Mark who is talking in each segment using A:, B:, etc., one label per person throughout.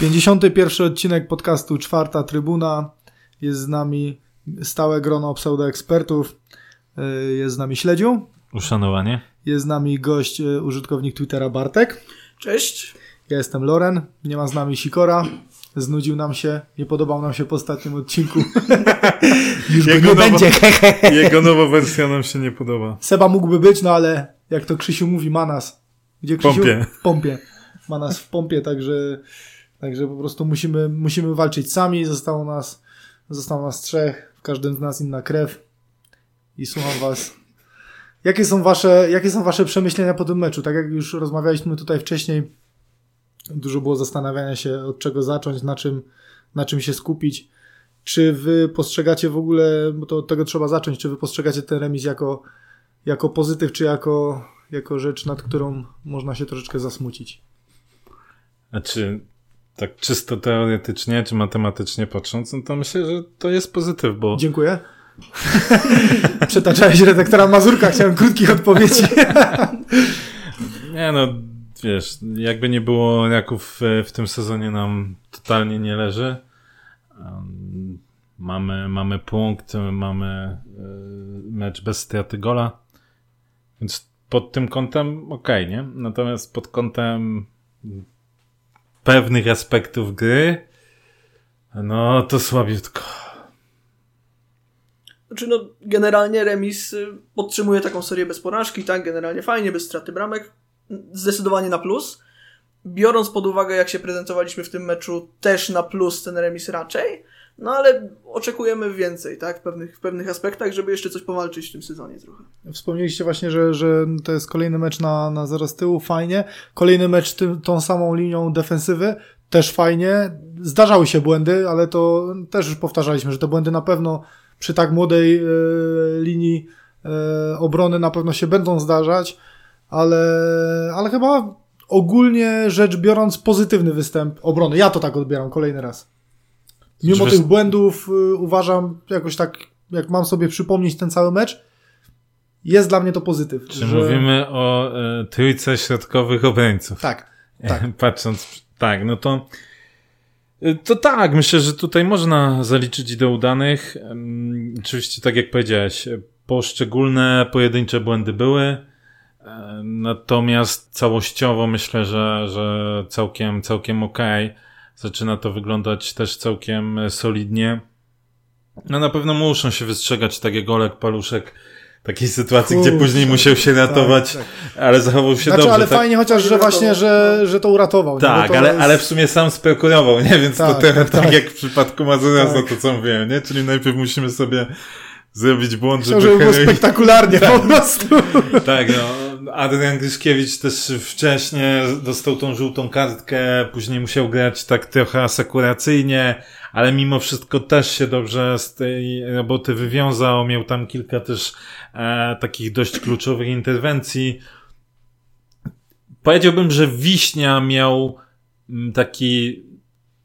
A: Pięćdziesiąty pierwszy odcinek podcastu Czwarta Trybuna. Jest z nami stałe grono pseudoekspertów. Y, Jest z nami Śledziu.
B: Uszanowanie.
A: Jest z nami gość, y, użytkownik Twittera Bartek.
C: Cześć.
A: Ja jestem Loren. Nie ma z nami Sikora. Znudził nam się. Nie podobał nam się po ostatnim odcinku. Już go
B: Jego
A: nie
B: nowa-
A: będzie.
B: Jego nowa wersja nam się nie podoba.
A: Seba mógłby być, no ale jak to Krzysiu mówi, ma nas. Gdzie Krzysiu?
B: Pompie.
A: W pompie. Ma nas w pompie, także, także po prostu musimy, musimy walczyć sami. Zostało nas, zostało nas trzech. W każdym z nas inna krew. I słucham was. Jakie są wasze, jakie są wasze przemyślenia po tym meczu? Tak jak już rozmawialiśmy tutaj wcześniej, dużo było zastanawiania się, od czego zacząć, na czym, na czym się skupić. Czy wy postrzegacie w ogóle, bo to od tego trzeba zacząć, czy wy postrzegacie ten remis jako, jako pozytyw, czy jako, jako rzecz, nad którą można się troszeczkę zasmucić?
B: Znaczy, tak czysto teoretycznie czy matematycznie patrząc, no to myślę, że to jest pozytyw, bo
A: Dziękuję. Przetaczałeś redaktora Mazurka, chciałem krótkich odpowiedzi.
B: nie no, wiesz, jakby nie było Raków w, tym sezonie nam totalnie nie leży. Mamy, mamy punkt, mamy y, mecz bez straty gola, więc pod tym kątem okej, nie? Natomiast pod kątem pewnych aspektów gry, no to słabiutko.
C: Znaczy, no, generalnie remis y, podtrzymuje taką serię bez porażki, tak? Generalnie fajnie, bez straty bramek. Zdecydowanie na plus. Biorąc pod uwagę, jak się prezentowaliśmy w tym meczu, też na plus ten remis raczej. No ale oczekujemy więcej, tak? W pewnych, w pewnych aspektach, żeby jeszcze coś powalczyć w tym sezonie trochę.
A: Wspomnieliście właśnie, że, że to jest kolejny mecz na, na zero z tyłu, fajnie. Kolejny mecz tą samą linią defensywy, też fajnie. Zdarzały się błędy, ale to też już powtarzaliśmy, że te błędy na pewno przy tak młodej e, linii e, obrony na pewno się będą zdarzać, ale, ale chyba ogólnie rzecz biorąc pozytywny występ obrony. Ja to tak odbieram kolejny raz. Mimo
B: Znaczy,
A: tych błędów y, uważam jakoś tak, jak mam sobie przypomnieć ten cały mecz, jest dla mnie to pozytyw.
B: Czy mówimy o e, trójce środkowych obrońców?
A: Tak, tak.
B: Patrząc, tak, no to e, to tak, myślę, że tutaj można zaliczyć do udanych. Oczywiście, tak jak powiedziałeś, e, poszczególne pojedyncze błędy były, e, natomiast całościowo myślę, że, że całkiem, całkiem okej. Zaczyna to wyglądać też całkiem e, solidnie. No na pewno muszą się wystrzegać, tak jak Olek Paluszek, takiej sytuacji, gdzie później musiał się ratować,
A: tak.
B: ale zachował się
A: Znaczy,
B: dobrze.
A: ale
B: tak?
A: fajnie chociaż, że właśnie, że, że to uratował.
B: Tak,
A: to
B: ale,
A: jest-
B: ale w sumie sam sprokurował, nie? Więc to
A: Tak,
B: trochę
A: tak,
B: tak,
A: tak.
B: jak w przypadku Mazura,
A: Tak.
B: za to co mówiłem, nie? Czyli najpierw musimy sobie zrobić błąd,
A: Chciał,
B: żeby...
A: żeby było spektakularnie po prostu.
B: Tak, no. Adrian Gryszkiewicz też wcześniej dostał tą żółtą kartkę, później musiał grać tak trochę asekuracyjnie, ale mimo wszystko też się dobrze z tej roboty wywiązał. Miał tam kilka też e, takich dość kluczowych interwencji. Powiedziałbym, że Wiśnia miał mm, taki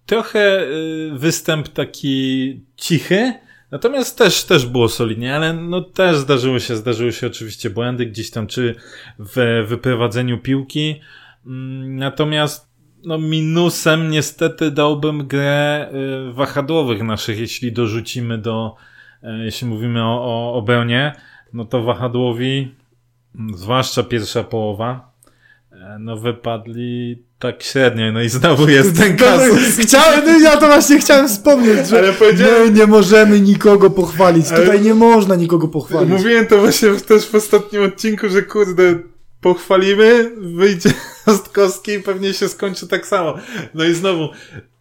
B: trochę y, występ taki cichy, natomiast też, też było solidnie, ale no też zdarzyły się, zdarzyły się oczywiście błędy gdzieś tam, czy w wyprowadzeniu piłki. Mm, Natomiast no minusem niestety dałbym grę y, wahadłowych naszych, jeśli dorzucimy do, y, jeśli mówimy o, o obronie, no to wahadłowi, mm, zwłaszcza pierwsza połowa, e, no wypadli tak średnio, no i znowu jest ten kasus.
A: Chciałem, no ja to właśnie chciałem wspomnieć, że
B: Ale powiedziałem-
A: my nie możemy nikogo pochwalić.
B: Ale-
A: Tutaj nie można nikogo pochwalić.
B: Mówiłem to właśnie też w ostatnim odcinku, że kurde, pochwalimy, wyjdzie Rostkowski i pewnie się skończy tak samo. No i znowu,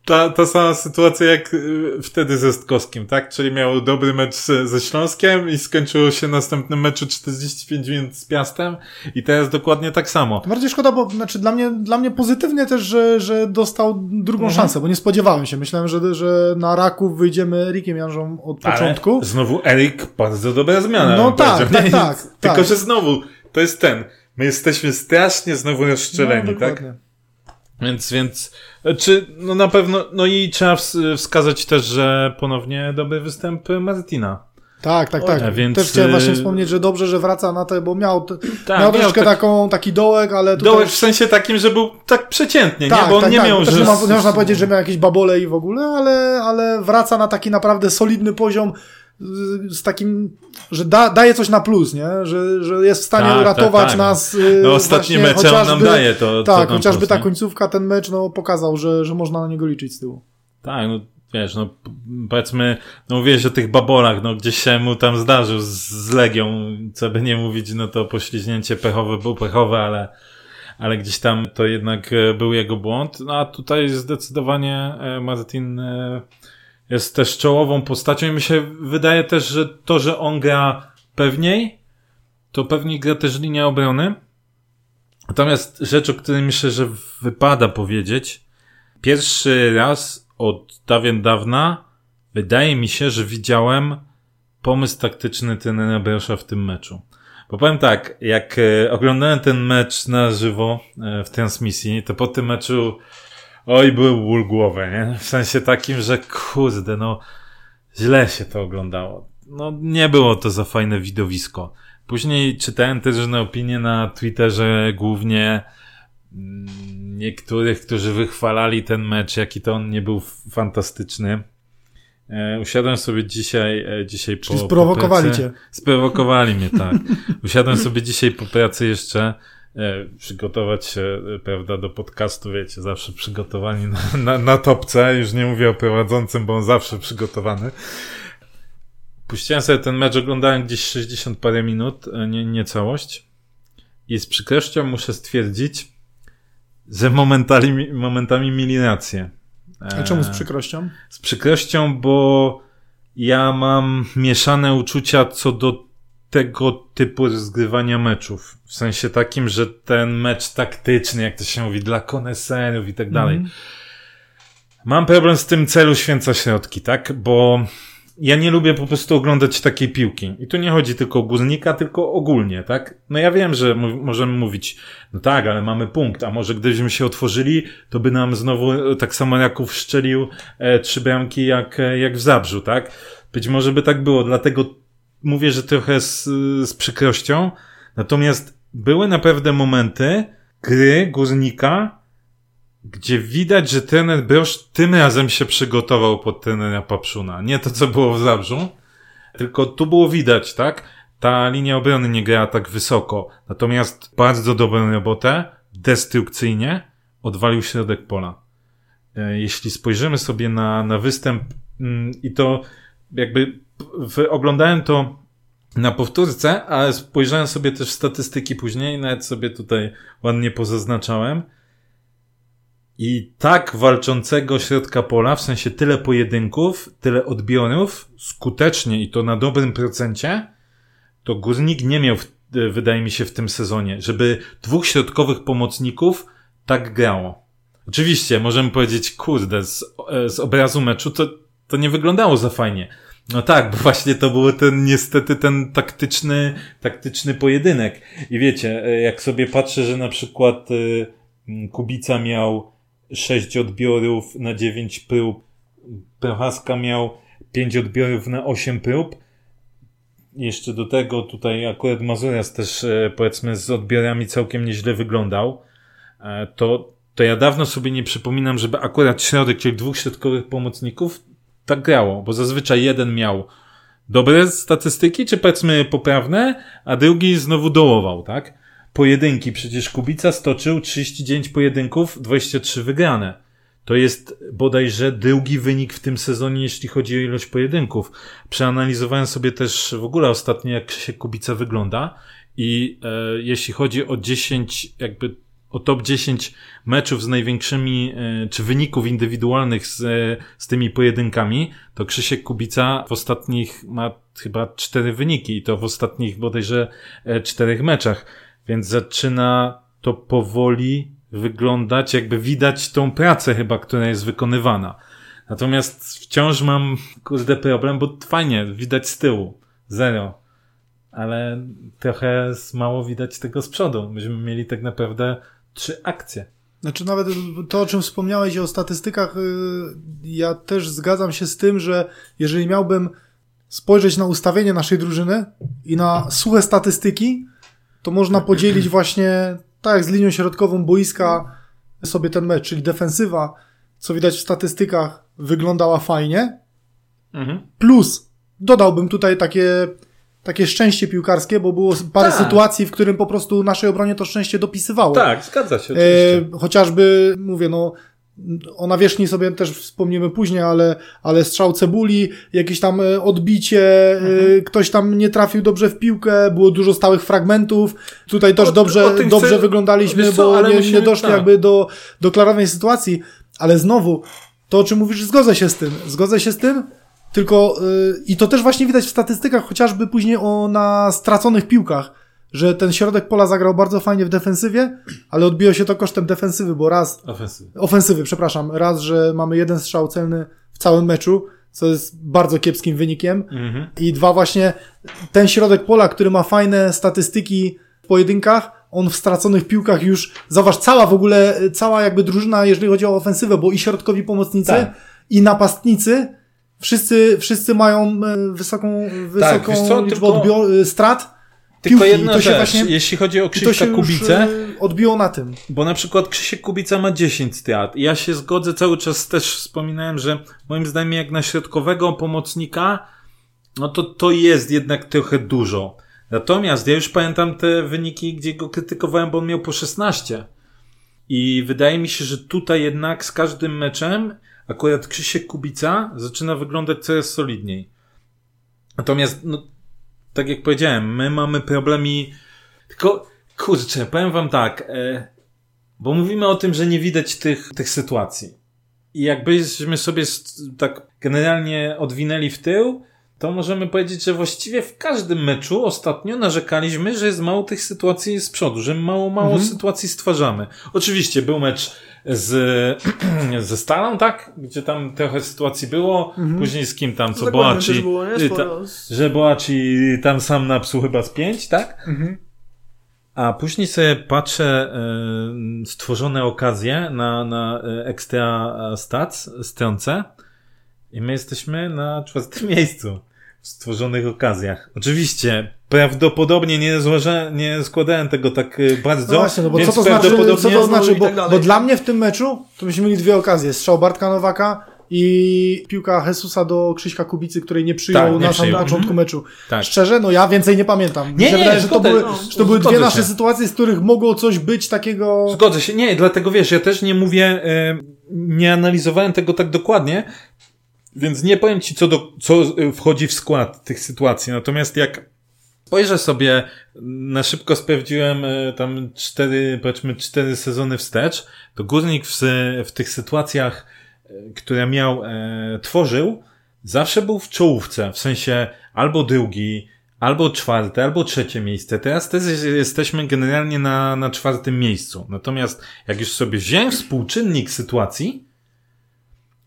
B: ta, ta sama sytuacja jak y, wtedy ze Rostkowskim, tak? Czyli miał dobry mecz ze Śląskiem i skończyło się następnym meczu 45 minut z Piastem i teraz dokładnie tak samo.
A: Bardziej szkoda, bo znaczy dla mnie, dla mnie pozytywnie też, że, że dostał drugą
B: Mhm.
A: szansę, bo nie spodziewałem się. Myślałem, że, że na Raków wyjdziemy Erikiem Janżą od początku.
B: Ale znowu Erik, bardzo dobra zmiana.
A: No tak, tak, tak,
B: Tylko,
A: tak.
B: że znowu, to jest ten. My jesteśmy strasznie znowu rozstrzeleni,
A: no,
B: tak? Więc, więc, czy, no na pewno, no i trzeba ws- wskazać też, że ponownie dobry występ Martina.
A: Tak, tak, tak.
B: A więc,
A: Też chciałem
B: y-
A: właśnie wspomnieć, że dobrze, że wraca na to, bo miał,
B: Tak,
A: miał troszeczkę
B: tak-
A: taką, taki dołek, ale tutaj...
B: Dołek w sensie takim, że był tak przeciętnie,
A: tak,
B: nie? Bo on
A: tak,
B: nie
A: tak.
B: miał,
A: Też
B: że...
A: nie można powiedzieć, że miał jakieś babole i w ogóle, ale, ale wraca na taki naprawdę solidny poziom z, z takim, że da, daje coś na plus, nie? Że, że jest w stanie
B: Tak,
A: uratować
B: tak, tak.
A: nas. y,
B: No, ostatnie mecze on nam daje to- to
A: Tak,
B: tam
A: chociażby
B: plus,
A: ta
B: nie?
A: końcówka, ten mecz no, pokazał, że, że można na niego liczyć z tyłu.
B: Tak, no wiesz, no powiedzmy, no mówiłeś o tych babolach, no gdzieś się mu tam zdarzył z, z Legią, co by nie mówić, no to poślizgnięcie pechowe było pechowe, ale, ale gdzieś tam to jednak e, był jego błąd. No a tutaj zdecydowanie e, Martin e, jest też czołową postacią i mi się wydaje też, że to, że on gra pewniej, to pewniej gra też linia obrony. Natomiast rzecz, o której myślę, że wypada powiedzieć, pierwszy raz od dawien dawna wydaje mi się, że widziałem pomysł taktyczny trenera Brosza w tym meczu. Bo powiem tak, jak e, oglądałem ten mecz na żywo e, w transmisji, to po tym meczu oj, był ból głowy, nie? W sensie takim, że kurde, no źle się to oglądało. No nie było to za fajne widowisko. Później czytałem też różne opinie na Twitterze, głównie mm, niektórych, którzy wychwalali ten mecz, jaki to on nie był fantastyczny. E, usiadłem sobie dzisiaj, e, dzisiaj po,
A: Czyli
B: po
A: sprowokowali
B: pracy.
A: cię.
B: Sprowokowali mnie, tak. Usiadłem sobie dzisiaj po pracy jeszcze przygotować się, e, prawda, do podcastu, wiecie, zawsze przygotowani na, na, na topce. Już nie mówię o prowadzącym, bo on zawsze przygotowany. Puściłem sobie ten mecz, oglądałem gdzieś 60 parę minut, e, nie, nie całość. I z przykrością muszę stwierdzić, że momentami, momentami mieli rację.
A: A czemu z
B: E,
A: przykrością?
B: z przykrością, bo ja mam mieszane uczucia co do tego typu rozgrywania meczów. W sensie takim, że ten mecz taktyczny, jak to się mówi, dla koneserów i tak dalej.
A: Mhm.
B: Mam problem z tym celu święca środki, tak? Bo ja nie lubię po prostu oglądać takiej piłki. I tu nie chodzi tylko o górnika, tylko ogólnie, tak? No ja wiem, że możemy mówić, no tak, ale mamy punkt, a może gdybyśmy się otworzyli, to by nam znowu e, tak samo Jaków szczelił e, trzy bramki jak, e, jak w Zabrzu, tak? Być może by tak było, dlatego mówię, że trochę z, z przykrością. Natomiast były naprawdę momenty gry górnika, gdzie widać, że trener Brosz tym razem się przygotował pod trenera Papszuna. Nie to, co było w Zabrzu, tylko tu było widać, tak? Ta linia obrony nie grała tak wysoko. Natomiast bardzo dobrą robotę, destrukcyjnie, odwalił środek pola. E, Jeśli spojrzymy sobie na, na występ mm, i to jakby w, oglądałem to na powtórce, ale spojrzałem sobie też statystyki później, nawet sobie tutaj ładnie pozaznaczałem. I tak walczącego środka pola, w sensie tyle pojedynków, tyle odbiorów, skutecznie i to na dobrym procencie, to Górnik nie miał, wydaje mi się, w tym sezonie, żeby dwóch środkowych pomocników tak grało. Oczywiście, możemy powiedzieć, kurde, z, z obrazu meczu to, to nie wyglądało za fajnie. No tak, bo właśnie to był ten, niestety, ten taktyczny, taktyczny pojedynek. I wiecie, e, jak sobie patrzę, że na przykład mm, Kubica miał 6 odbiorów na 9 prób, Prochaska miał 5 odbiorów na 8 prób, jeszcze do tego tutaj akurat Mazurias też e, powiedzmy z odbiorami całkiem nieźle wyglądał, e, to, to ja dawno sobie nie przypominam, żeby akurat środek, czyli dwóch środkowych pomocników tak grało, bo zazwyczaj jeden miał dobre statystyki, czy powiedzmy poprawne, a drugi znowu dołował, tak? Pojedynki, przecież Kubica stoczył 39 pojedynków, 23 wygrane. To jest bodajże drugi wynik w tym sezonie, jeśli chodzi o ilość pojedynków. Przeanalizowałem sobie też w ogóle ostatnio, jak się Kubica wygląda i e, jeśli chodzi o 10, jakby o top 10 meczów z największymi, e, czy wyników indywidualnych z, e, z tymi pojedynkami, to Krzysiek Kubica w ostatnich ma chyba cztery wyniki i to w ostatnich bodajże e, czterech meczach. Więc zaczyna to powoli wyglądać, jakby widać tą pracę chyba, która jest wykonywana. Natomiast wciąż mam, kurde, problem, bo fajnie, widać z tyłu. Zero. Ale trochę mało widać tego z przodu. Myśmy mieli tak naprawdę trzy akcje.
A: Znaczy nawet to, o czym wspomniałeś o statystykach, y, ja też zgadzam się z tym, że jeżeli miałbym spojrzeć na ustawienie naszej drużyny i na suche statystyki, to można podzielić właśnie, tak jak z linią środkową boiska, sobie ten mecz, czyli defensywa, co widać w statystykach, wyglądała fajnie.
B: Mhm.
A: Plus, dodałbym tutaj takie, takie szczęście piłkarskie, bo było parę
B: Tak.
A: sytuacji, w którym po prostu naszej obronie to szczęście dopisywało.
B: Tak, zgadza się, oczywiście.
A: E, chociażby, mówię, no, o nawierzchni sobie też wspomnimy później, ale, ale strzał cebuli, jakieś tam e, odbicie,
B: Mhm.
A: e, ktoś tam nie trafił dobrze w piłkę, było dużo stałych fragmentów. Tutaj też
B: O-
A: dobrze,
B: o
A: dobrze
B: chcę-
A: wyglądaliśmy,
B: co,
A: bo nie,
B: musimy-
A: nie doszli
B: tak.
A: jakby do, do klarownej sytuacji. Ale znowu, to o czym mówisz, zgodzę się z tym. Zgodzę się z tym, tylko y, i to też właśnie widać w statystykach, chociażby później o na straconych piłkach, że ten środek pola zagrał bardzo fajnie w defensywie, ale odbiło się to kosztem defensywy, bo raz,
B: Ofensywy.
A: ofensywy, przepraszam, raz, że mamy jeden strzał celny w całym meczu, co jest bardzo kiepskim wynikiem,
B: Mhm.
A: i dwa właśnie ten środek pola, który ma fajne statystyki w pojedynkach, on w straconych piłkach już, zauważ, cała w ogóle, cała jakby drużyna, jeżeli chodzi o ofensywę, bo i środkowi pomocnicy,
B: Tak.
A: i napastnicy, wszyscy, wszyscy mają e, wysoką, wysoką
B: Tak, co,
A: liczbę
B: tylko-
A: odbio- strat.
B: Tylko
A: piłki.
B: jedna
A: to
B: rzecz,
A: właśnie,
B: jeśli chodzi o Krzyśka Kubicę,
A: e, odbiło na tym.
B: Bo na przykład Krzysiek Kubica ma 10 strat. Ja się zgodzę, cały czas też wspominałem, że moim zdaniem jak na środkowego pomocnika, no to to jest jednak trochę dużo. Natomiast ja już pamiętam te wyniki, gdzie go krytykowałem, bo on miał po 16. I wydaje mi się, że tutaj jednak z każdym meczem akurat Krzysiek Kubica zaczyna wyglądać coraz solidniej. Natomiast, no, tak jak powiedziałem, my mamy problemi. Tylko, kurczę, powiem wam tak, e, bo mówimy o tym, że nie widać tych, tych sytuacji. I jakbyśmy sobie tak generalnie odwinęli w tył, to możemy powiedzieć, że właściwie w każdym meczu ostatnio narzekaliśmy, że jest mało tych sytuacji z przodu, że mało, mało
A: Mhm.
B: sytuacji stwarzamy. Oczywiście był mecz z, ze Stalą, tak? Gdzie tam trochę sytuacji było,
A: Mhm.
B: później z kim tam, co Boaci,
C: było,
B: y,
C: Sporo.
B: że Boaci tam sam na psu chyba z pięć, tak?
A: Mhm.
B: A później sobie patrzę e, stworzone okazje na, na e, Extra Stats stronce i my jesteśmy na czwartym miejscu stworzonych okazjach. Oczywiście, prawdopodobnie nie, złożę, nie składałem tego tak e, bardzo,
A: No właśnie, no bo co to znaczy, co to znaczy
C: i
A: bo,
C: tak
A: bo dla mnie w tym meczu to myśmy mieli dwie okazje. Strzał Bartka Nowaka i piłka Jesusa do Krzyśka Kubicy, której nie przyjął
B: Tak, nie
A: na samym początku meczu.
B: Tak.
A: Szczerze, no ja więcej nie pamiętam. Mi
B: Nie, nie,
A: wydaje, że to były,
C: no,
A: że to były dwie nasze
B: się.
A: sytuacje, z których mogło coś być takiego...
B: Zgodzę się. Nie, dlatego wiesz, ja też nie mówię, e, nie analizowałem tego tak dokładnie, więc nie powiem ci, co, do, co e, wchodzi w skład tych sytuacji. Natomiast jak spojrzę sobie, na szybko sprawdziłem e, tam cztery, powiedzmy cztery sezony wstecz, to Górnik w, w tych sytuacjach, e, które miał, e, tworzył, zawsze był w czołówce, w sensie albo drugi, albo czwarte, albo trzecie miejsce. Teraz też jesteśmy generalnie na, na czwartym miejscu. Natomiast jak już sobie wziąłem współczynnik sytuacji,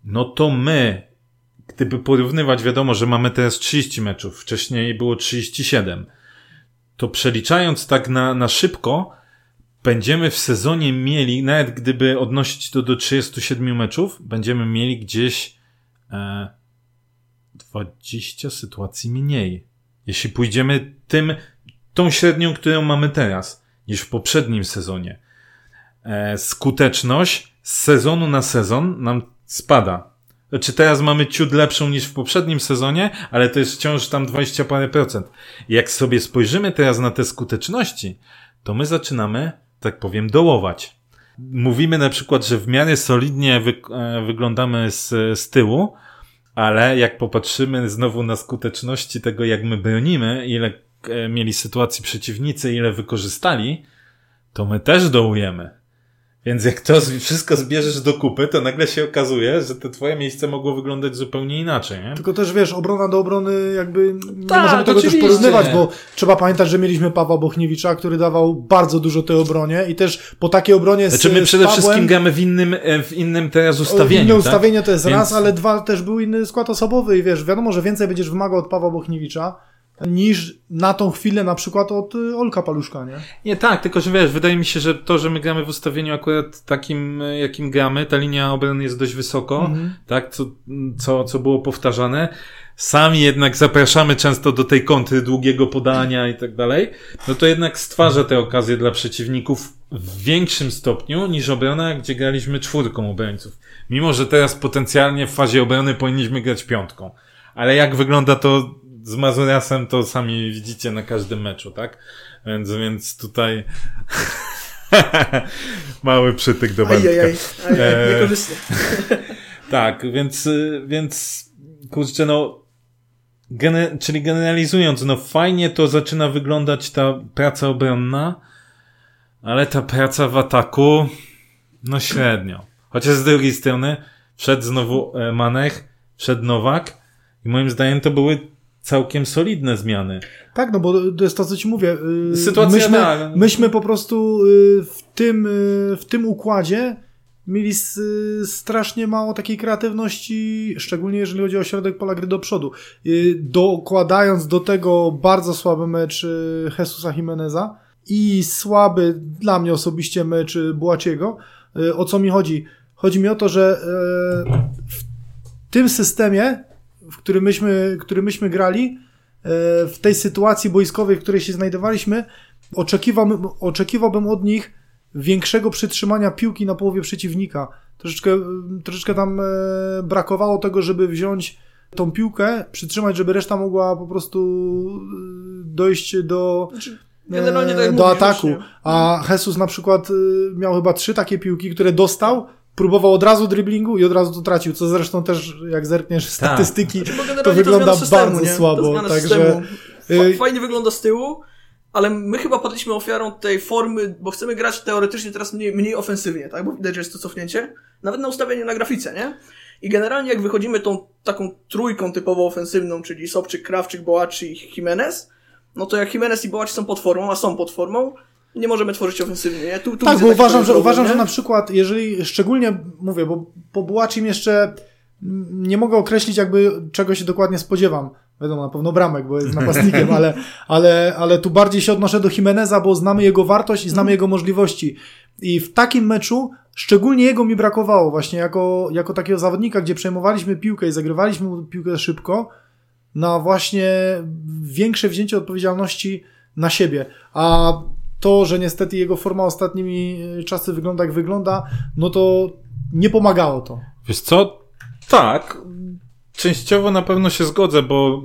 B: no to my, gdyby porównywać, wiadomo, że mamy teraz 30 meczów, wcześniej było 37, to przeliczając tak na, na szybko, będziemy w sezonie mieli, nawet gdyby odnosić to do 37 meczów, będziemy mieli gdzieś e, 20 sytuacji mniej. Jeśli pójdziemy tym, tą średnią, którą mamy teraz, niż w poprzednim sezonie. E, skuteczność z sezonu na sezon nam spada. Znaczy teraz mamy ciut lepszą niż w poprzednim sezonie, ale to jest wciąż tam 20 parę procent. Jak sobie spojrzymy teraz na te skuteczności, to my zaczynamy, tak powiem, dołować. Mówimy na przykład, że w miarę solidnie wy, e, wyglądamy z, z tyłu, ale jak popatrzymy znowu na skuteczności tego, jak my bronimy, ile e, mieli sytuacji przeciwnicy, ile wykorzystali, to my też dołujemy. Więc jak to wszystko zbierzesz do kupy, to nagle się okazuje, że te twoje miejsce mogło wyglądać zupełnie inaczej, nie?
A: Tylko też wiesz, obrona do obrony jakby nie
B: Tak,
A: możemy tego też porównywać, bo trzeba pamiętać, że mieliśmy Pawła Bochniewicza, który dawał bardzo dużo tej obronie i też po takiej obronie z,
B: Znaczy my przede
A: Pawłem,
B: wszystkim gramy w innym, e, w innym teraz ustawieniu,
A: Inne
B: tak?
A: ustawienie to jest
B: Więc-
A: raz, ale dwa też był inny skład osobowy i wiesz, wiadomo, że więcej będziesz wymagał od Pawła Bochniewicza niż na tą chwilę na przykład od y, Olka Paluszka, nie?
B: Nie, tak, tylko że wiesz, wydaje mi się, że to, że my gramy w ustawieniu akurat takim, e, jakim gramy, ta linia obrony jest dość wysoko,
A: Mhm.
B: tak, co, co, co było powtarzane, sami jednak zapraszamy często do tej kąty długiego podania i tak dalej, no to jednak stwarza te okazje dla przeciwników w większym stopniu niż obrona, gdzie graliśmy czwórką obrońców. Mimo, że teraz potencjalnie w fazie obrony powinniśmy grać piątką. Ale jak wygląda to z Mazurasem, to sami widzicie na każdym meczu, tak? Więc, więc tutaj mały przytyk do Bartka.
C: Ajajaj, ajaj,
B: E,
C: niekorzystnie.
B: Tak, więc, więc kurczę, no, gene, czyli generalizując, no fajnie to zaczyna wyglądać ta praca obronna, ale ta praca w ataku, no średnio. Chociaż z drugiej strony wszedł znowu e, Manech, wszedł Nowak i moim zdaniem to były całkiem solidne zmiany.
A: Tak, no bo to jest to, co ci mówię. Yy,
B: Sytuacja
A: myśmy, myśmy po prostu yy, w tym, yy, w tym układzie mieli strasznie mało takiej kreatywności, szczególnie jeżeli chodzi o środek pola gry do przodu. Dokładając do tego bardzo słaby mecz Jesusa Jimeneza i słaby dla mnie osobiście mecz Bułaciego. Yy, O co mi chodzi? Chodzi mi o to, że yy, w tym systemie, w którym myśmy, który myśmy grali, e, w tej sytuacji boiskowej, w której się znajdowaliśmy, oczekiwałbym, oczekiwałbym od nich większego przytrzymania piłki na połowie przeciwnika. Troszeczkę, troszeczkę tam e, brakowało tego, żeby wziąć tą piłkę, przytrzymać, żeby reszta mogła po prostu e, dojść do,
C: Znaczy, tak
A: do ataku.
C: właśnie.
A: A Jesus na przykład miał chyba trzy takie piłki, które dostał, próbował od razu driblingu i od razu to tracił, co zresztą też, jak zerkniesz
B: Tak.
A: statystyki,
C: generalnie
A: to wygląda
C: systemu,
A: bardzo
C: nie?
A: słabo,
C: To
A: także, y-
C: Fajnie wygląda z tyłu, ale my chyba padliśmy ofiarą tej formy, bo chcemy grać teoretycznie teraz mniej, mniej ofensywnie, tak? Bo widać, że jest to cofnięcie. Nawet na ustawienie na grafice, nie? I generalnie jak wychodzimy tą taką trójką typowo ofensywną, czyli Sobczyk, Krawczyk, Boaczy i Jimenez, no to jak Jimenez i Boaczy są pod formą, a są pod formą, nie możemy tworzyć ofensywnie, nie? Tu, tu
A: Tak, bo uważam, że, uważam,
C: nie?
A: że na przykład, jeżeli szczególnie mówię, bo po Bułacim jeszcze mm, nie mogę określić jakby czego się dokładnie spodziewam. Wiadomo, na pewno bramek, bo jest napastnikiem, ale, ale, ale tu bardziej się odnoszę do Jimeneza, bo znamy jego wartość i znamy jego możliwości. I w takim meczu szczególnie jego mi brakowało właśnie jako, jako takiego zawodnika, gdzie przejmowaliśmy piłkę i zagrywaliśmy piłkę szybko, na właśnie większe wzięcie odpowiedzialności na siebie. A to, że niestety jego forma ostatnimi y, czasy wygląda jak wygląda, no to nie pomagało to.
B: Wiesz co? Tak. Częściowo na pewno się zgodzę, bo,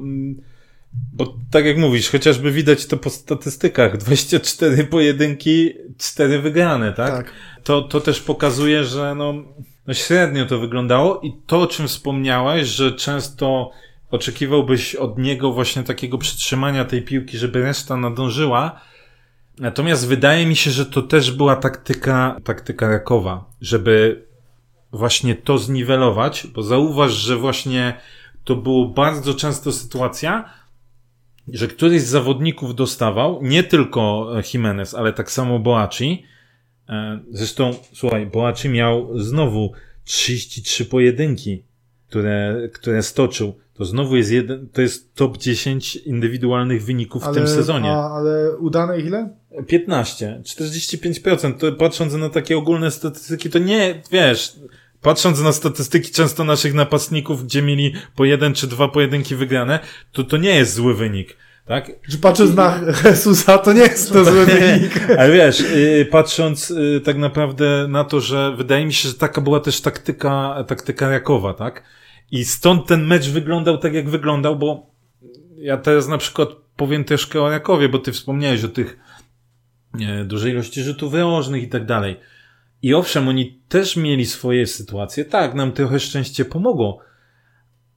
B: bo tak jak mówisz, chociażby widać to po statystykach. 24 pojedynki, 4 wygrane, tak?
A: Tak.
B: To, to też pokazuje, że no, no średnio to wyglądało i to, o czym wspomniałeś, że często oczekiwałbyś od niego właśnie takiego przytrzymania tej piłki, żeby reszta nadążyła. Natomiast wydaje mi się, że to też była taktyka, taktyka Rakowa, żeby właśnie to zniwelować, bo zauważ, że właśnie to było bardzo często sytuacja, że któryś z zawodników dostawał, nie tylko Jimenez, ale tak samo Boaci. E, Zresztą, słuchaj, Boaci miał znowu 33 pojedynki, które, które stoczył. To znowu jest jeden, to jest top 10 indywidualnych wyników w tym sezonie.
A: A, ale udane ile?
B: 15, 45%. To patrząc na takie ogólne statystyki, to nie, wiesz, patrząc na statystyki często naszych napastników, gdzie mieli po jeden czy dwa pojedynki wygrane, to to nie jest zły wynik. Tak?
A: Czy patrząc na Jezusa, to nie jest to zły wynik.
B: Ale wiesz, yy, patrząc yy, tak naprawdę na to, że wydaje mi się, że taka była też taktyka, taktyka Rakowa, tak? I stąd ten mecz wyglądał tak, jak wyglądał, bo ja teraz na przykład powiem troszkę o Rakowie, bo ty wspomniałeś o tych dużej ilości rzutów rożnych i tak dalej. I owszem, oni też mieli swoje sytuacje. Tak, nam trochę szczęście pomogło.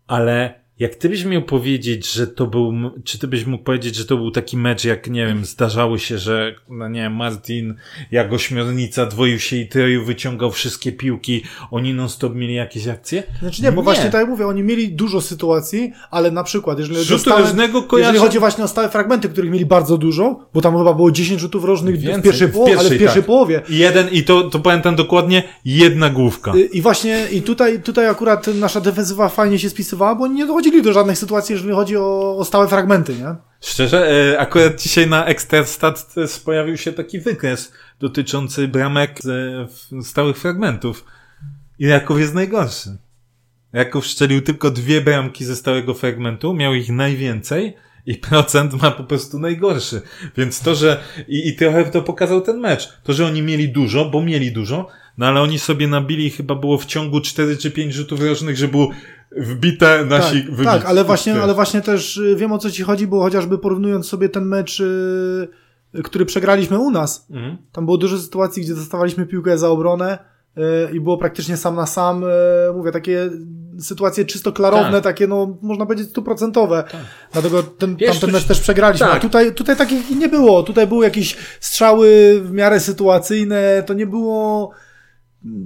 B: Ale jak ty byś miał powiedzieć, że to był, czy ty byś mógł powiedzieć, że to był taki mecz, jak, nie wiem, zdarzało się, że, no nie wiem, Martin jak ośmiornica dwoił się i troju wyciągał wszystkie piłki, oni non-stop mieli jakieś akcje?
A: Znaczy nie, bo
B: Nie.
A: właśnie tak jak mówię, oni mieli dużo sytuacji, ale na przykład, jeżeli
B: Rzutu
A: stałe,
B: kojarzę-
A: jeżeli chodzi właśnie o stałe fragmenty, których mieli bardzo dużo, bo tam chyba było 10 rzutów rożnych
B: Więcej,
A: w pierwszej,
B: w
A: połowie, ale w
B: pierwszej,
A: pierwszej
B: tak.
A: połowie.
B: I jeden, i to, to pamiętam dokładnie, jedna główka.
A: Y, I właśnie, i tutaj, tutaj akurat nasza defensywa fajnie się spisywała, bo nie dochodzili do żadnych sytuacji, jeżeli chodzi o, o stałe fragmenty, nie?
B: Szczerze, e, akurat dzisiaj na też pojawił się taki wykres dotyczący bramek w- stałych fragmentów. I Raków jest najgorszy. Jaków strzelił tylko dwie bramki ze stałego fragmentu, miał ich najwięcej i procent ma po prostu najgorszy. Więc to, że i, i trochę to pokazał ten mecz. To, że oni mieli dużo, bo mieli dużo, no ale oni sobie nabili chyba było w ciągu 4 czy 5 rzutów rożnych, że było wbite nasi
A: tak,
B: wybici.
A: tak, ale właśnie, ale właśnie też y, wiem o co ci chodzi, bo chociażby porównując sobie ten mecz, yy, który przegraliśmy u nas,
B: Mhm.
A: tam było dużo sytuacji, gdzie dostawaliśmy piłkę za obronę i było praktycznie sam na sam, mówię, takie sytuacje czysto klarowne,
B: Tak.
A: takie no, można powiedzieć stuprocentowe. Dlatego ten,
B: Wiesz,
A: tamten mecz też przegraliśmy.
B: tak.
A: A tutaj, tutaj takich nie było. Tutaj były jakieś strzały w miarę sytuacyjne, to nie było...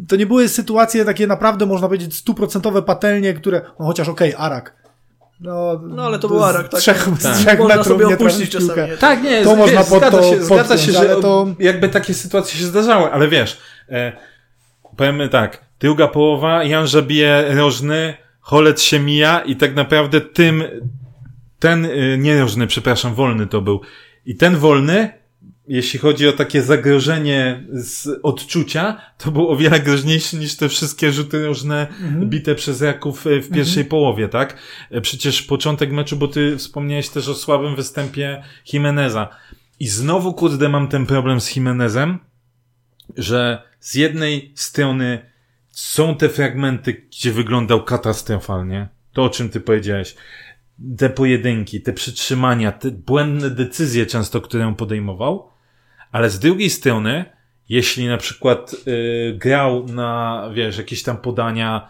A: To nie były sytuacje takie naprawdę, można powiedzieć, stuprocentowe patelnie, które, no chociaż okej, Arak. No,
C: No, ale to był
A: z
C: Arak, tak.
A: Trzech,
B: Tak.
A: z trzech
C: Można
A: metrów
C: sobie
A: nie
C: opuścić
A: piłkę.
C: czasami. nie?
B: Tak, nie,
A: To
B: wiesz,
A: można pod
B: zgadza
A: to
B: się, zgadza się, że
A: to-
B: jakby takie sytuacje się zdarzały, ale wiesz, e, powiemy tak, druga połowa, Jan bije rożny, Holec się mija i tak naprawdę tym, ten, y, nie rożny, przepraszam, wolny to był. I ten wolny, jeśli chodzi o takie zagrożenie z odczucia, to był o wiele groźniejszy niż te wszystkie rzuty różne bite przez Raków e, w pierwszej połowie, tak? E, Przecież początek meczu, bo ty wspomniałeś też o słabym występie Jimeneza. I znowu, kurde, mam ten problem z Jimenezem, że z jednej strony są te fragmenty, gdzie wyglądał katastrofalnie. To, o czym ty powiedziałeś. Te pojedynki, te przytrzymania, te błędne decyzje często, które on podejmował. Ale z drugiej strony, jeśli na przykład y, grał na, wiesz, jakieś tam podania,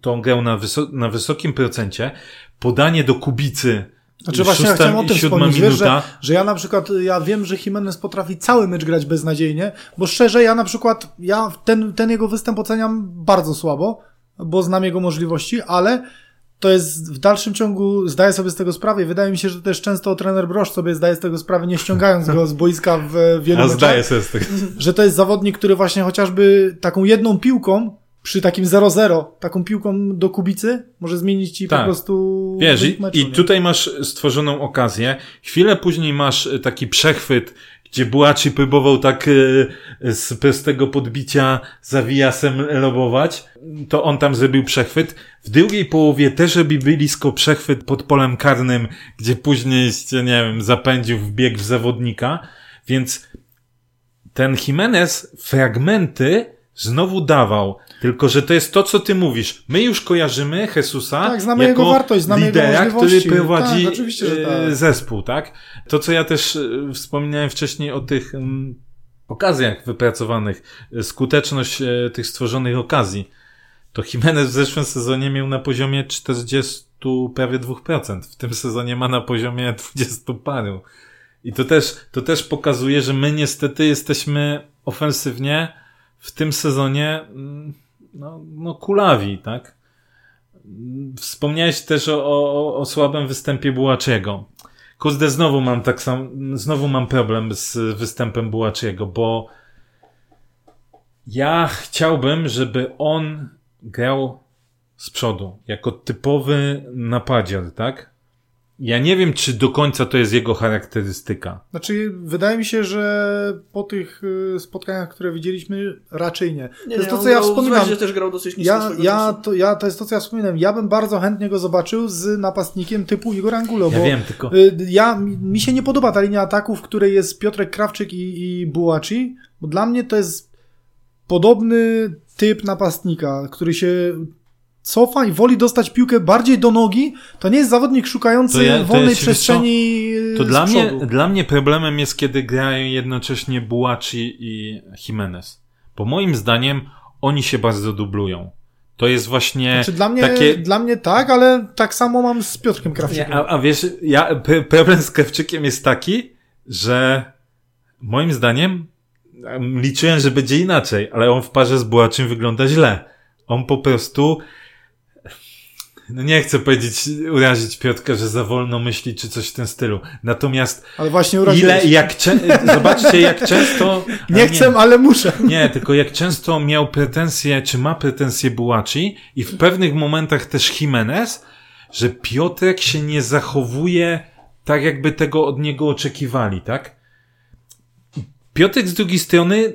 B: to on grał na, wyso- na wysokim procencie, podanie do Kubicy,
A: Znaczy właśnie ja chciałem o tym wspomnieć, wiesz, że, że ja na przykład, ja wiem, że Jimenez potrafi cały mecz grać beznadziejnie, bo szczerze ja na przykład, ja ten, ten jego występ oceniam bardzo słabo, bo znam jego możliwości, ale to jest w dalszym ciągu, zdaję sobie z tego sprawę i wydaje mi się, że też często trener Brosz sobie zdaje z tego sprawę, nie ściągając go z boiska w wielu
B: a
A: meczach,
B: zdaję sobie z tego.
A: że to jest zawodnik, który właśnie chociażby taką jedną piłką, przy takim 0-0, taką piłką do Kubicy, może zmienić ci po
B: Tak.
A: prostu
B: Wiesz, i,
A: meczu,
B: i
A: nie?
B: tutaj masz stworzoną okazję. Chwilę później masz taki przechwyt, gdzie Buaci próbował tak y, z prostego podbicia zawijasem lobować. To on tam zrobił przechwyt. W drugiej połowie też robi blisko przechwyt pod polem karnym, gdzie później, się, nie wiem, zapędził w bieg w zawodnika. Więc ten Jimenez fragmenty znowu dawał. Tylko, że to jest to, co ty mówisz. My już kojarzymy Jesusa
A: Tak, znamy
B: jako
A: jego wartość, znamy jego
B: lidera, który
A: możliwości.
B: prowadzi
A: Tak,
B: e,
A: tak.
B: zespół, tak? To, co ja też e, wspominałem wcześniej o tych okazjach wypracowanych, e, skuteczność tych stworzonych okazji, to Jimenez w zeszłym sezonie miał na poziomie 40 prawie 2%. W tym sezonie ma na poziomie 20 paru. I to też, to też pokazuje, że my niestety jesteśmy ofensywnie w tym sezonie no, no kulawi, tak? Wspomniałeś też o, o, o słabym występie Bułaczego. Kurde, znowu mam tak sam, znowu mam problem z występem Bułaczego, bo ja chciałbym, żeby on grał z przodu, jako typowy napadziar, tak? Ja nie wiem, czy do końca to jest jego charakterystyka.
A: Znaczy, wydaje mi się, że po tych y, spotkaniach, które widzieliśmy, raczej nie.
C: Nie,
A: to jest
C: nie,
A: to, co ja wspominam.
C: Zvezdzie też grał dosyć nisko
A: Ja, ja, to, ja, to jest to, co ja wspominam. Ja bym bardzo chętnie go zobaczył z napastnikiem typu Igor Angulo,
B: Ja
A: bo
B: wiem, tylko
A: y, ja, mi mi się nie podoba ta linia ataków, w której jest Piotrek Krawczyk i, i Bułaci, bo dla mnie to jest podobny typ napastnika, który się cofa i woli dostać piłkę bardziej do nogi. To nie jest zawodnik szukający
B: To ja- to
A: wolnej przestrzeni
B: To
A: z
B: dla mnie,
A: przodu.
B: dla mnie problemem jest, kiedy grają jednocześnie Bułaci i Jimenez. Bo moim zdaniem oni się bardzo dublują. To jest właśnie
A: Znaczy, dla, mnie,
B: takie...
A: dla mnie tak, ale tak samo mam z Piotrkiem Krawczykiem.
B: Nie, a, a wiesz, ja, problem z Krawczykiem jest taki, że moim zdaniem em, liczyłem, że będzie inaczej, ale on w parze z Bułaczym wygląda źle. On po prostu no nie chcę powiedzieć, urazić Piotrka, że za wolno myśli, czy coś w tym stylu. Natomiast
A: Ale właśnie
B: ile, jak cze- zobaczcie, jak często...
A: Nie
B: ale
A: chcę, ale muszę.
B: nie, tylko jak często miał pretensje, czy ma pretensje Bułaci i w pewnych momentach też Jimenez, że Piotrek się nie zachowuje tak, jakby tego od niego oczekiwali, tak? Piotrek z drugiej strony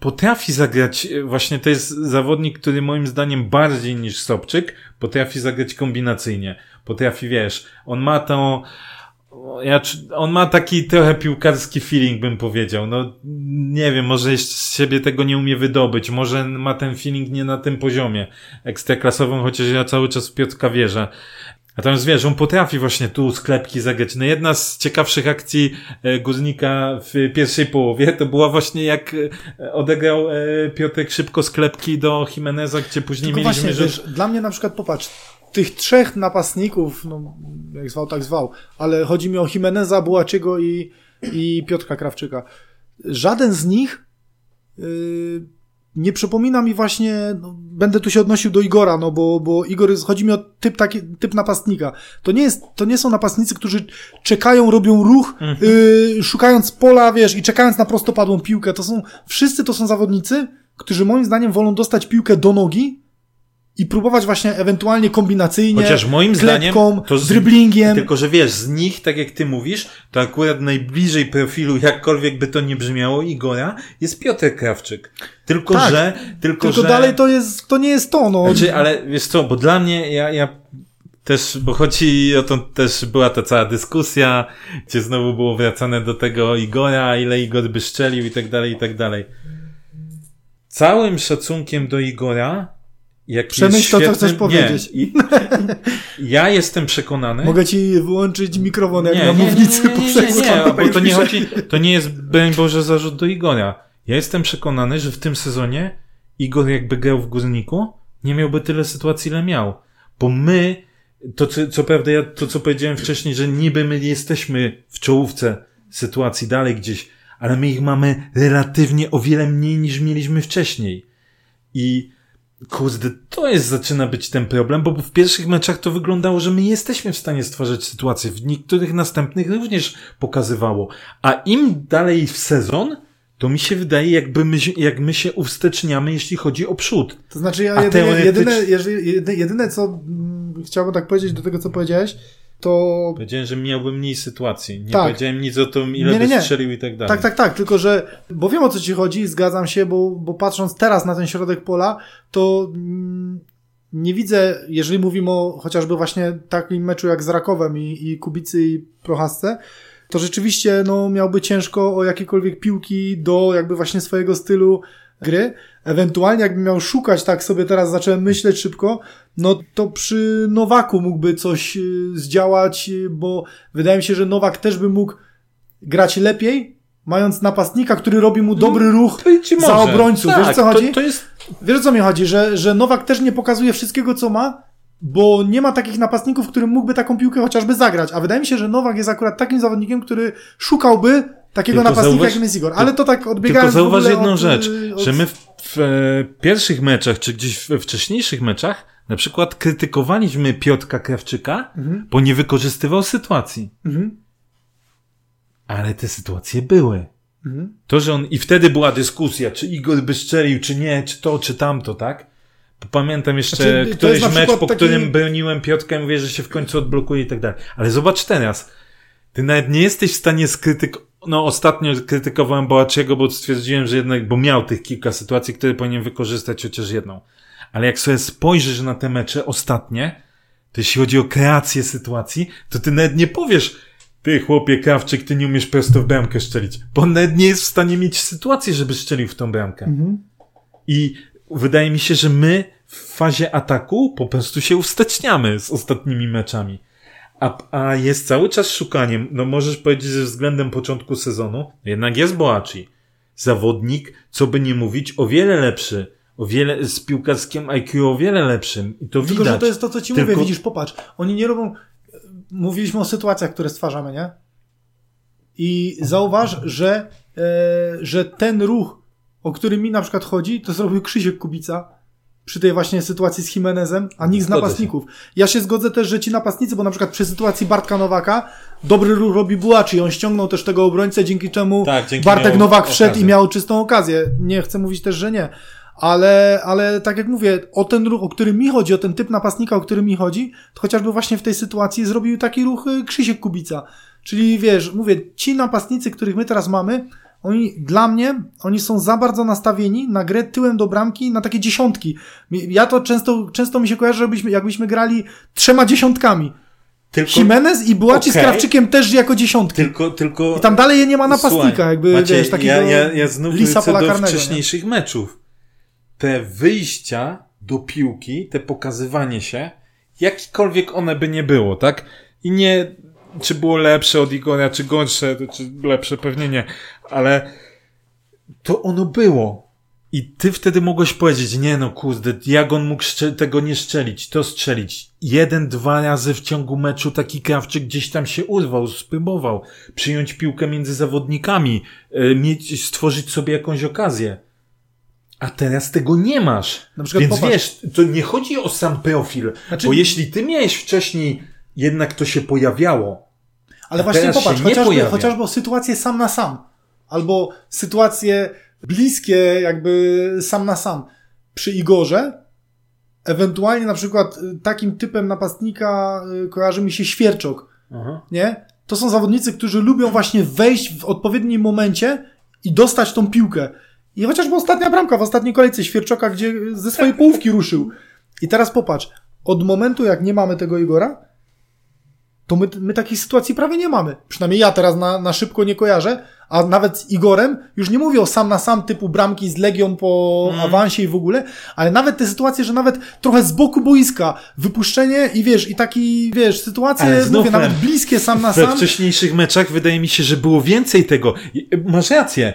B: potrafi zagrać, e, właśnie to jest zawodnik, który moim zdaniem bardziej niż Sobczyk potrafi zagrać kombinacyjnie. Potrafi, wiesz, on ma tą, ja, on ma taki trochę piłkarski feeling, bym powiedział. No, nie wiem, może z siebie tego nie umie wydobyć, może ma ten feeling nie na tym poziomie ekstraklasowym, chociaż ja cały czas w Piotrka wierzę. Natomiast wiesz, on potrafi właśnie tu sklepki zagrać. No jedna z ciekawszych akcji e, Górnika w pierwszej połowie to była właśnie jak e, odegrał e, Piotrek szybko sklepki do Jimeneza, gdzie później
A: Tylko
B: mieliśmy...
A: właśnie, wiesz, dla mnie na przykład, popatrz, tych trzech napastników, no jak zwał, tak zwał, ale chodzi mi o Jimeneza, Bułaczygo i, i Piotrka Krawczyka. Żaden z nich yy, nie przypomina mi właśnie, no, będę tu się odnosił do Igora, no bo, bo Igor jest, chodzi mi o typ, taki, typ napastnika. To nie, jest, to nie są napastnicy, którzy czekają, robią ruch, yy, szukając pola, wiesz, i czekając na prostopadłą piłkę. To są, wszyscy to są zawodnicy, którzy moim zdaniem wolą dostać piłkę do nogi i próbować właśnie ewentualnie kombinacyjnie,
B: Chociaż moim zdaniem
A: klepką,
B: to z-
A: driblingiem.
B: Tylko, że wiesz, z nich, tak jak ty mówisz, to akurat najbliżej profilu, jakkolwiek by to nie brzmiało, Igora, jest Piotr Krawczyk. Tylko,
A: Tak.
B: że, tylko,
A: Tylko
B: że...
A: dalej to jest, to nie jest to, no.
B: Znaczy, ale wiesz co, bo dla mnie, ja, ja też, bo chodzi o to, też była ta cała dyskusja, gdzie znowu było wracane do tego Igora, ile Igor by szczelił i tak dalej, i tak dalej. Całym szacunkiem do Igora, jak
A: Przemyśl to, co chcesz powiedzieć.
B: Nie, ja jestem przekonany,
A: Mogę ci wyłączyć mikrofon jak
B: nie,
A: na mównicy
B: nie, nie, nie, nie, bo to nie chodzi, to nie jest, broń Boże, zarzut do Igora. Ja jestem przekonany, że w tym sezonie Igor jakby grał w Górniku, nie miałby tyle sytuacji, ile miał. Bo my, to co, co prawda ja, to co powiedziałem wcześniej, że niby my jesteśmy w czołówce sytuacji dalej gdzieś, ale my ich mamy relatywnie o wiele mniej niż mieliśmy wcześniej. I kurde, to jest, zaczyna być ten problem, bo w pierwszych meczach to wyglądało, że my jesteśmy w stanie stwarzać sytuacje. W niektórych następnych również pokazywało. A im dalej w sezon, to mi się wydaje, jakby my, jak my się uwsteczniamy, jeśli chodzi o przód.
A: To znaczy ja jedyne,
B: teoretycz-
A: jedyne, jedyne, jedyne co mm, chciałbym tak powiedzieć do tego, co powiedziałeś, to
B: Powiedziałem, że miałby mniej sytuacji. Nie
A: Tak.
B: powiedziałem nic o tym, ile
A: Nie, nie,
B: by
A: nie.
B: strzelił i tak dalej.
A: tak, tak, tak, tylko że, bo wiem o co ci chodzi, zgadzam się, bo, bo patrząc teraz na ten środek pola, to mm, nie widzę, jeżeli mówimy o chociażby właśnie takim meczu jak z Rakowem i, i Kubicy i Prochasce, to rzeczywiście no, miałby ciężko o jakiekolwiek piłki do jakby właśnie swojego stylu gry. Ewentualnie jakby miał szukać, tak sobie teraz zacząłem myśleć szybko, no to przy Nowaku mógłby coś y, zdziałać, y, bo wydaje mi się, że Nowak też by mógł grać lepiej, mając napastnika, który robi mu dobry ruch
B: i ci
A: za obrońców.
B: Tak,
A: Wiesz co chodzi?
B: To, to jest
A: Wiesz co mi chodzi, że, że Nowak też nie pokazuje wszystkiego, co ma, bo nie ma takich napastników, którym mógłby taką piłkę chociażby zagrać. A wydaje mi się, że Nowak jest akurat takim zawodnikiem, który szukałby takiego
B: Tylko
A: napastnika,
B: zauważ-
A: jakim jest Igor. Ale to tak odbiegając
B: Tylko zauważ jedną
A: od,
B: rzecz,
A: y, od...
B: że my w, w e, pierwszych meczach, czy gdzieś we wcześniejszych meczach, na przykład krytykowaliśmy Piotrka Krawczyka,
A: Mhm.
B: bo nie wykorzystywał sytuacji.
A: Mhm.
B: Ale te sytuacje były.
A: Mhm.
B: To, że on, i wtedy była dyskusja, czy Igor by strzelił, czy nie, czy to, czy tamto, tak? Bo Pamiętam jeszcze
A: Znaczy,
B: któryś mecz, po
A: taki-
B: którym broniłem Piotrka i mówię, że się w końcu odblokuje i tak dalej. Ale zobacz teraz. Ty nawet nie jesteś w stanie skrytykować. No, ostatnio krytykowałem Boaciego, bo stwierdziłem, że jednak, bo miał tych kilka sytuacji, które powinien wykorzystać chociaż jedną. Ale jak sobie spojrzysz na te mecze ostatnie, to jeśli chodzi o kreację sytuacji, to ty nawet nie powiesz, ty chłopie Krawczyk, ty nie umiesz prosto w bramkę szczelić. Bo on nawet nie jest w stanie mieć sytuacji, żeby strzelił w tą bramkę.
A: Mhm.
B: I wydaje mi się, że my w fazie ataku po prostu się uwsteczniamy z ostatnimi meczami. A, a jest cały czas szukaniem, no możesz powiedzieć, że względem początku sezonu, jednak jest Boaci. Zawodnik, co by nie mówić, o wiele lepszy. O wiele, z piłkarskim IQ o wiele lepszym. I to
A: Tylko,
B: widać.
A: że to jest to, co ci
B: Tylko-
A: mówię, widzisz, popatrz. Oni nie robią... Mówiliśmy o sytuacjach, które stwarzamy, nie? I zauważ, że, e, że ten ruch, o który mi na przykład chodzi, to zrobił Krzysiek Kubica przy tej właśnie sytuacji z Jimenezem, a nikt z napastników. Ja się zgodzę też, że ci napastnicy, bo na przykład przy sytuacji Bartka Nowaka dobry ruch robi Bułaczy, on ściągnął też tego obrońcę, dzięki czemu
B: Tak, dzięki
A: Bartek Nowak wszedł
B: okazję.
A: i miał czystą okazję. Nie chcę mówić też, że nie. Ale, ale tak jak mówię, o ten ruch, o który mi chodzi, o ten typ napastnika, o który mi chodzi, to chociażby właśnie w tej sytuacji zrobił taki ruch y, Krzysiek Kubica. Czyli wiesz, mówię, ci napastnicy, których my teraz mamy, oni, dla mnie, oni są za bardzo nastawieni na grę tyłem do bramki, na takie dziesiątki. Ja to często, często mi się kojarzy, żebyśmy, jakbyśmy grali trzema dziesiątkami.
B: Tylko,
A: Jimenez i Bułaci z
B: Okej.
A: Krawczykiem też jako dziesiątki.
B: tylko, tylko...
A: I tam dalej nie ma napastnika,
B: Słuchaj,
A: jakby,
B: Maciej,
A: wiesz, takiego
B: ja, ja, ja znów
A: lisa pola
B: do
A: karnego, nie?
B: wcześniejszych meczów. Te wyjścia do piłki, te pokazywanie się, jakikolwiek one by nie było, tak? I nie, czy było lepsze od Igora, czy gorsze, to czy lepsze pewnie nie, ale to ono było. I ty wtedy mogłeś powiedzieć, nie no kurde, jak on mógł tego nie szczelić, to strzelić. Jeden, dwa razy w ciągu meczu taki krawczyk gdzieś tam się urwał, spróbował przyjąć piłkę między zawodnikami, y, mieć, stworzyć sobie jakąś okazję. A teraz tego nie masz.
A: Na przykład
B: Więc
A: popatrz.
B: wiesz, to nie chodzi o sam profil,
A: Znaczy-
B: bo jeśli ty miałeś wcześniej, jednak to się pojawiało.
A: Ale
B: A
A: właśnie popatrz, chociażby, chociażby sytuację sam na sam. Albo sytuacje bliskie, jakby sam na sam. Przy Igorze, ewentualnie na przykład y, takim typem napastnika y, kojarzy mi się Świerczok, nie? To są zawodnicy, którzy lubią właśnie wejść w odpowiednim momencie i dostać tą piłkę. I chociażby ostatnia bramka w ostatniej kolejce Świerczoka, gdzie ze swojej połówki ruszył. I teraz popatrz, od momentu jak nie mamy tego Igora, to my, my takiej sytuacji prawie nie mamy. Przynajmniej ja teraz na, na szybko nie kojarzę, a nawet z Igorem już nie mówię o sam na sam typu bramki z Legią po
B: Mhm.
A: awansie i w ogóle, ale nawet te sytuacje, że nawet trochę z boku boiska, wypuszczenie i wiesz, i taki, wiesz, sytuacje, mówię, nawet bliskie sam na
B: We
A: sam.
B: wcześniejszych meczach wydaje mi się, że było więcej tego. Masz rację.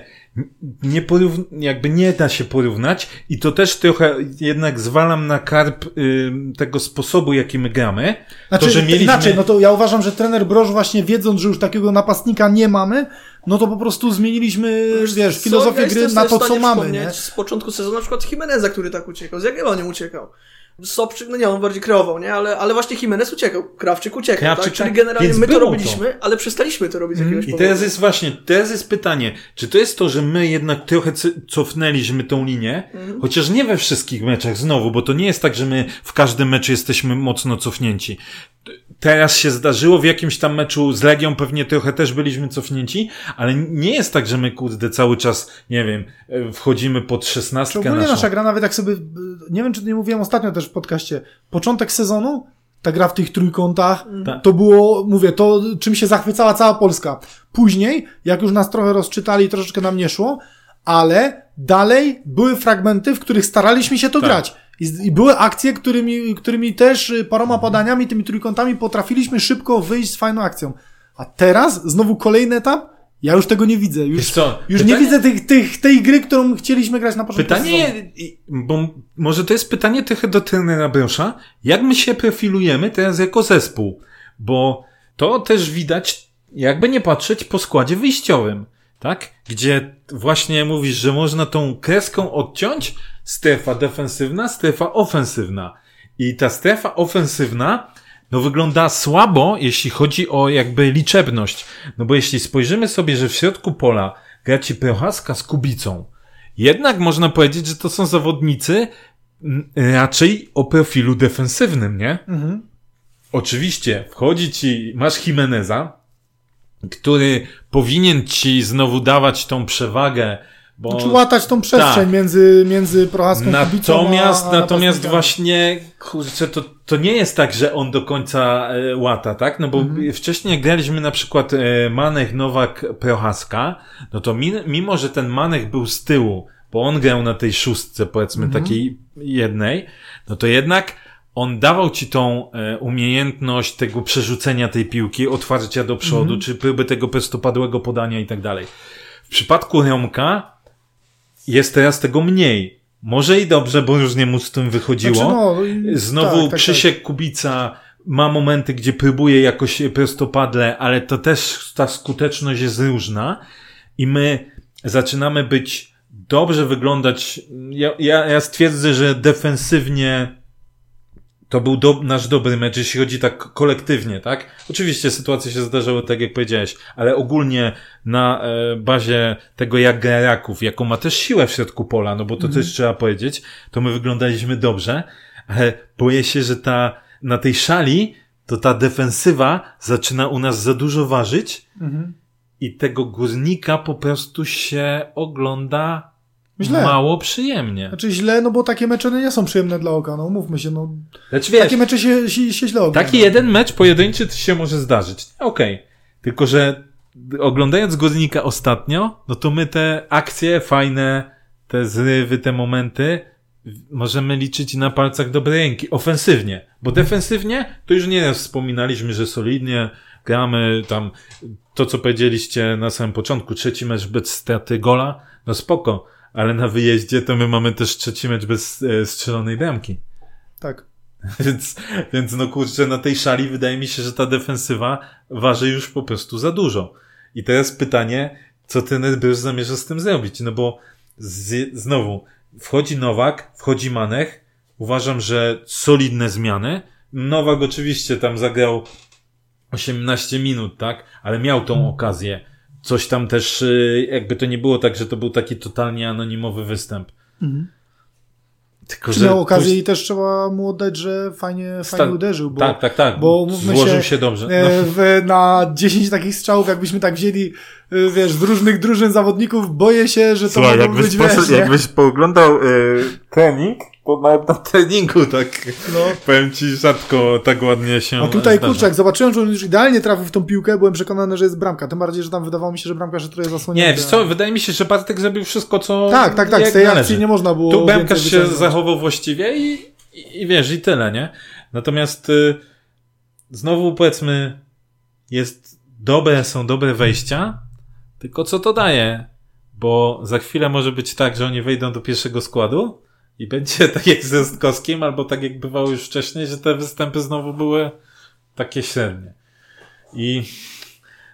B: Nie porów... jakby nie da się porównać i to też trochę jednak zwalam na karp y, tego sposobu, jaki my gramy.
A: Znaczy,
B: to, że mieliśmy...
A: inaczej, no to ja uważam, że trener Broż właśnie wiedząc, że już takiego napastnika nie mamy, no to po prostu zmieniliśmy, wiesz,
C: Co,
A: filozofię
C: ja
A: gry na to, co mamy, nie?
C: Z początku sezonu na przykład Jimeneza, który tak uciekał. Z jakiego nie uciekał? Sobczyk, no nie, on bardziej kreował, nie? Ale, ale właśnie Jimenez uciekał. Krawczyk uciekał,
B: Krawczyk,
C: tak? Czyli
B: tak.
C: generalnie my to robiliśmy, ale przestaliśmy to robić z jakiegoś
B: I
C: powodu.
B: teraz jest właśnie, teraz jest pytanie, czy to jest to, że my jednak trochę cofnęliśmy tą linię,
C: Mhm.
B: chociaż nie we wszystkich meczach znowu, bo to nie jest tak, że my w każdym meczu jesteśmy mocno cofnięci. Teraz się zdarzyło w jakimś tam meczu z Legią, pewnie trochę też byliśmy cofnięci, ale nie jest tak, że my kurde cały czas, nie wiem, e, wchodzimy pod szesnastkę
A: ogólnie
B: naszą.
A: nasza gra, nawet jak sobie, nie wiem czy nie mówiłem ostatnio też w podcaście, początek sezonu, ta gra w tych trójkątach,
B: Tak.
A: to było, mówię, to czym się zachwycała cała Polska. Później, jak już nas trochę rozczytali, troszeczkę nam nie szło, ale dalej były fragmenty, w których staraliśmy się to
B: Tak.
A: grać. I, I były akcje, którymi, którymi też y, paroma podaniami, tymi trójkątami potrafiliśmy szybko wyjść z fajną akcją. A teraz, znowu kolejny etap, ja już tego nie widzę. Już,
B: Wiesz co,
A: już
B: pytanie-
A: nie widzę tych, tych, tej gry, którą chcieliśmy grać na początku.
B: Pytanie, bo może to jest pytanie trochę do trenera Brosza, jak my się profilujemy teraz jako zespół? Bo to też widać, jakby nie patrzeć po składzie wyjściowym, tak? Gdzie właśnie mówisz, że można tą kreską odciąć strefa defensywna, strefa ofensywna. I ta strefa ofensywna no wygląda słabo, jeśli chodzi o jakby liczebność. No bo jeśli spojrzymy sobie, że w środku pola gra ci Prochaska z Kubicą, jednak można powiedzieć, że to są zawodnicy m, raczej o profilu defensywnym, nie?
A: Mhm.
B: Oczywiście, wchodzi ci, masz Jimeneza, który powinien ci znowu dawać tą przewagę, bo...
A: Znaczy łatać tą przestrzeń
B: Tak.
A: między, między Prochaską
B: Natomiast,
A: a, a
B: natomiast właśnie, kurczę, to, to nie jest tak, że on do końca e, łata, tak? No bo
A: Mhm.
B: wcześniej graliśmy na przykład e, Manech, Nowak, Prochaska, no to min, mimo, że ten Manech był z tyłu, bo on grał na tej szóstce, powiedzmy,
A: Mhm.
B: takiej jednej, no to jednak on dawał ci tą e, umiejętność tego przerzucenia tej piłki, otwarcia do przodu,
A: Mhm.
B: czy próby tego prostopadłego podania i tak dalej. W przypadku Romka jest teraz tego mniej. Może i dobrze, bo różnie mu z tym wychodziło.
A: Znaczy, no,
B: Znowu
A: tak, tak,
B: Krzysiek Kubica ma momenty, gdzie próbuje jakoś prostopadle, ale to też ta skuteczność jest różna i my zaczynamy być dobrze wyglądać. Ja, ja, ja stwierdzę, że defensywnie to był do, nasz dobry mecz, jeśli chodzi tak kolektywnie, tak? Oczywiście sytuacje się zdarzały tak, jak powiedziałeś, ale ogólnie na e, bazie tego, jak gra Raków, jaką ma też siłę w środku pola, no bo to też trzeba powiedzieć, to my wyglądaliśmy dobrze, ale boję się, że ta, na tej szali, to ta defensywa zaczyna u nas za dużo ważyć
A: Mhm.
B: i tego górnika po prostu się ogląda
A: Źle.
B: mało przyjemnie.
A: Znaczy źle, no bo takie mecze nie są przyjemne dla oka, no mówmy się, no.
B: Znaczy wiesz,
A: Takie mecze się, się, się źle ogląda.
B: taki jeden mecz pojedynczy to się może zdarzyć. Okej. Tylko, że oglądając górnika ostatnio, no to my te akcje fajne, te zrywy, te momenty możemy liczyć na palcach dobrej ręki. Ofensywnie. Bo defensywnie to już nieraz wspominaliśmy, że solidnie gramy tam to, co powiedzieliście na samym początku. Trzeci mecz bez straty gola. No spoko. Ale na wyjeździe to my mamy też trzeci mecz bez e, strzelonej bramki.
A: Tak.
B: Więc, więc no kurczę, na tej szali wydaje mi się, że ta defensywa waży już po prostu za dużo. I teraz pytanie, co ten Bruce zamierza z tym zrobić? No bo z, znowu, wchodzi Nowak, wchodzi Manech, uważam, że solidne zmiany. Nowak oczywiście tam zagrał 18 minut, tak? Ale miał tą okazję. Coś tam też, y, jakby to nie było tak, że to był taki totalnie anonimowy występ.
A: Mhm.
B: Tylko,
A: Czy
B: że
A: miał okazję i też trzeba mu oddać, że fajnie,
B: Sta-
A: fajnie uderzył, bo
B: tak, tak, tak.
A: bo
B: Złożył
A: się,
B: się, dobrze. No.
A: e, w, na 10 takich strzałów, jakbyśmy tak wzięli, e, wiesz, z różnych drużyn zawodników, boję się, że to
B: Słuchaj,
A: mogło
B: jakbyś,
A: być,
B: poszedł,
A: wiesz,
B: jakbyś pooglądał y, trening, nawet na treningu tak,
A: No.
B: powiem ci, rzadko tak ładnie się
A: A tutaj,
B: zdarza.
A: jak zobaczyłem, że on już idealnie trafił w tą piłkę, byłem przekonany, że jest bramka. Tym bardziej, że tam wydawało mi się, że bramka że trochę zasłonięta.
B: Nie, wiesz co, wydaje mi się, że Bartek zrobił wszystko, co
A: Tak, tak, tak.
B: jak
A: Z tej
B: należy.
A: akcji nie można było
B: Tu bramkarz się zachował właściwie i, i, i wiesz, i tyle, nie? Natomiast y, znowu powiedzmy, jest dobre, są dobre wejścia, tylko co to daje? Bo za chwilę może być tak, że oni wejdą do pierwszego składu i będzie tak jak z Rostkowskim, albo tak jak bywało już wcześniej, że te występy znowu były takie średnie. I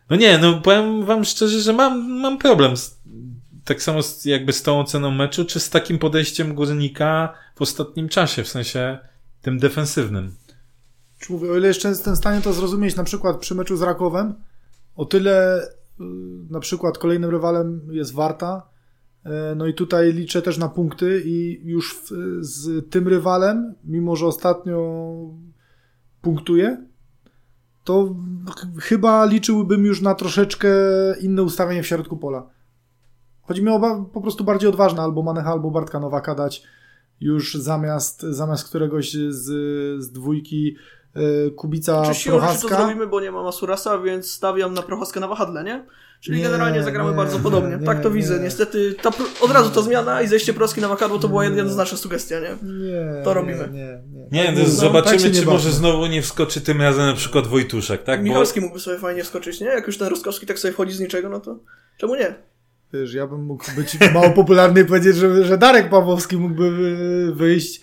B: no nie, no powiem wam szczerze, że mam, mam problem z, tak samo z, jakby z tą oceną meczu, czy z takim podejściem górnika w ostatnim czasie, w sensie tym defensywnym.
A: Czy mówię, o ile jeszcze jestem w stanie to zrozumieć, na przykład przy meczu z Rakowem, o tyle y, na przykład kolejnym rywalem jest Warta, no i tutaj liczę też na punkty i już w, z tym rywalem, mimo że ostatnio punktuje, to ch- chyba liczyłbym już na troszeczkę inne ustawienie w środku pola. Chodzi mi o po prostu bardziej odważne, albo Manecha, albo Bartka Nowaka dać już zamiast, zamiast któregoś z, z dwójki y, Kubica
C: Czy siłą rzeczy to
A: Prochaska.
C: zrobimy, bo nie ma Masurasa, więc stawiam na Prochaskę na wahadle, nie? Czyli
A: Nie,
C: generalnie zagramy
A: nie,
C: bardzo podobnie.
A: nie,
C: tak to
A: nie.
C: widzę. Niestety ta, od razu ta zmiana i zejście Proski na wahadło to była jednoznaczna sugestia, nie?
A: Nie,
C: To robimy.
A: Nie, nie, nie.
B: Nie, no,
A: no,
B: zobaczymy,
A: tak
B: czy może znowu nie wskoczy tym razem na przykład Wojtuszek, tak? Bo
C: Michalski mógłby sobie fajnie wskoczyć, nie? Jak już ten Roskowski tak sobie wchodzi z niczego, no to czemu nie?
A: Wiesz, ja bym mógł być mało popularny i powiedzieć, że, że Darek Pawłowski mógłby wy- wyjść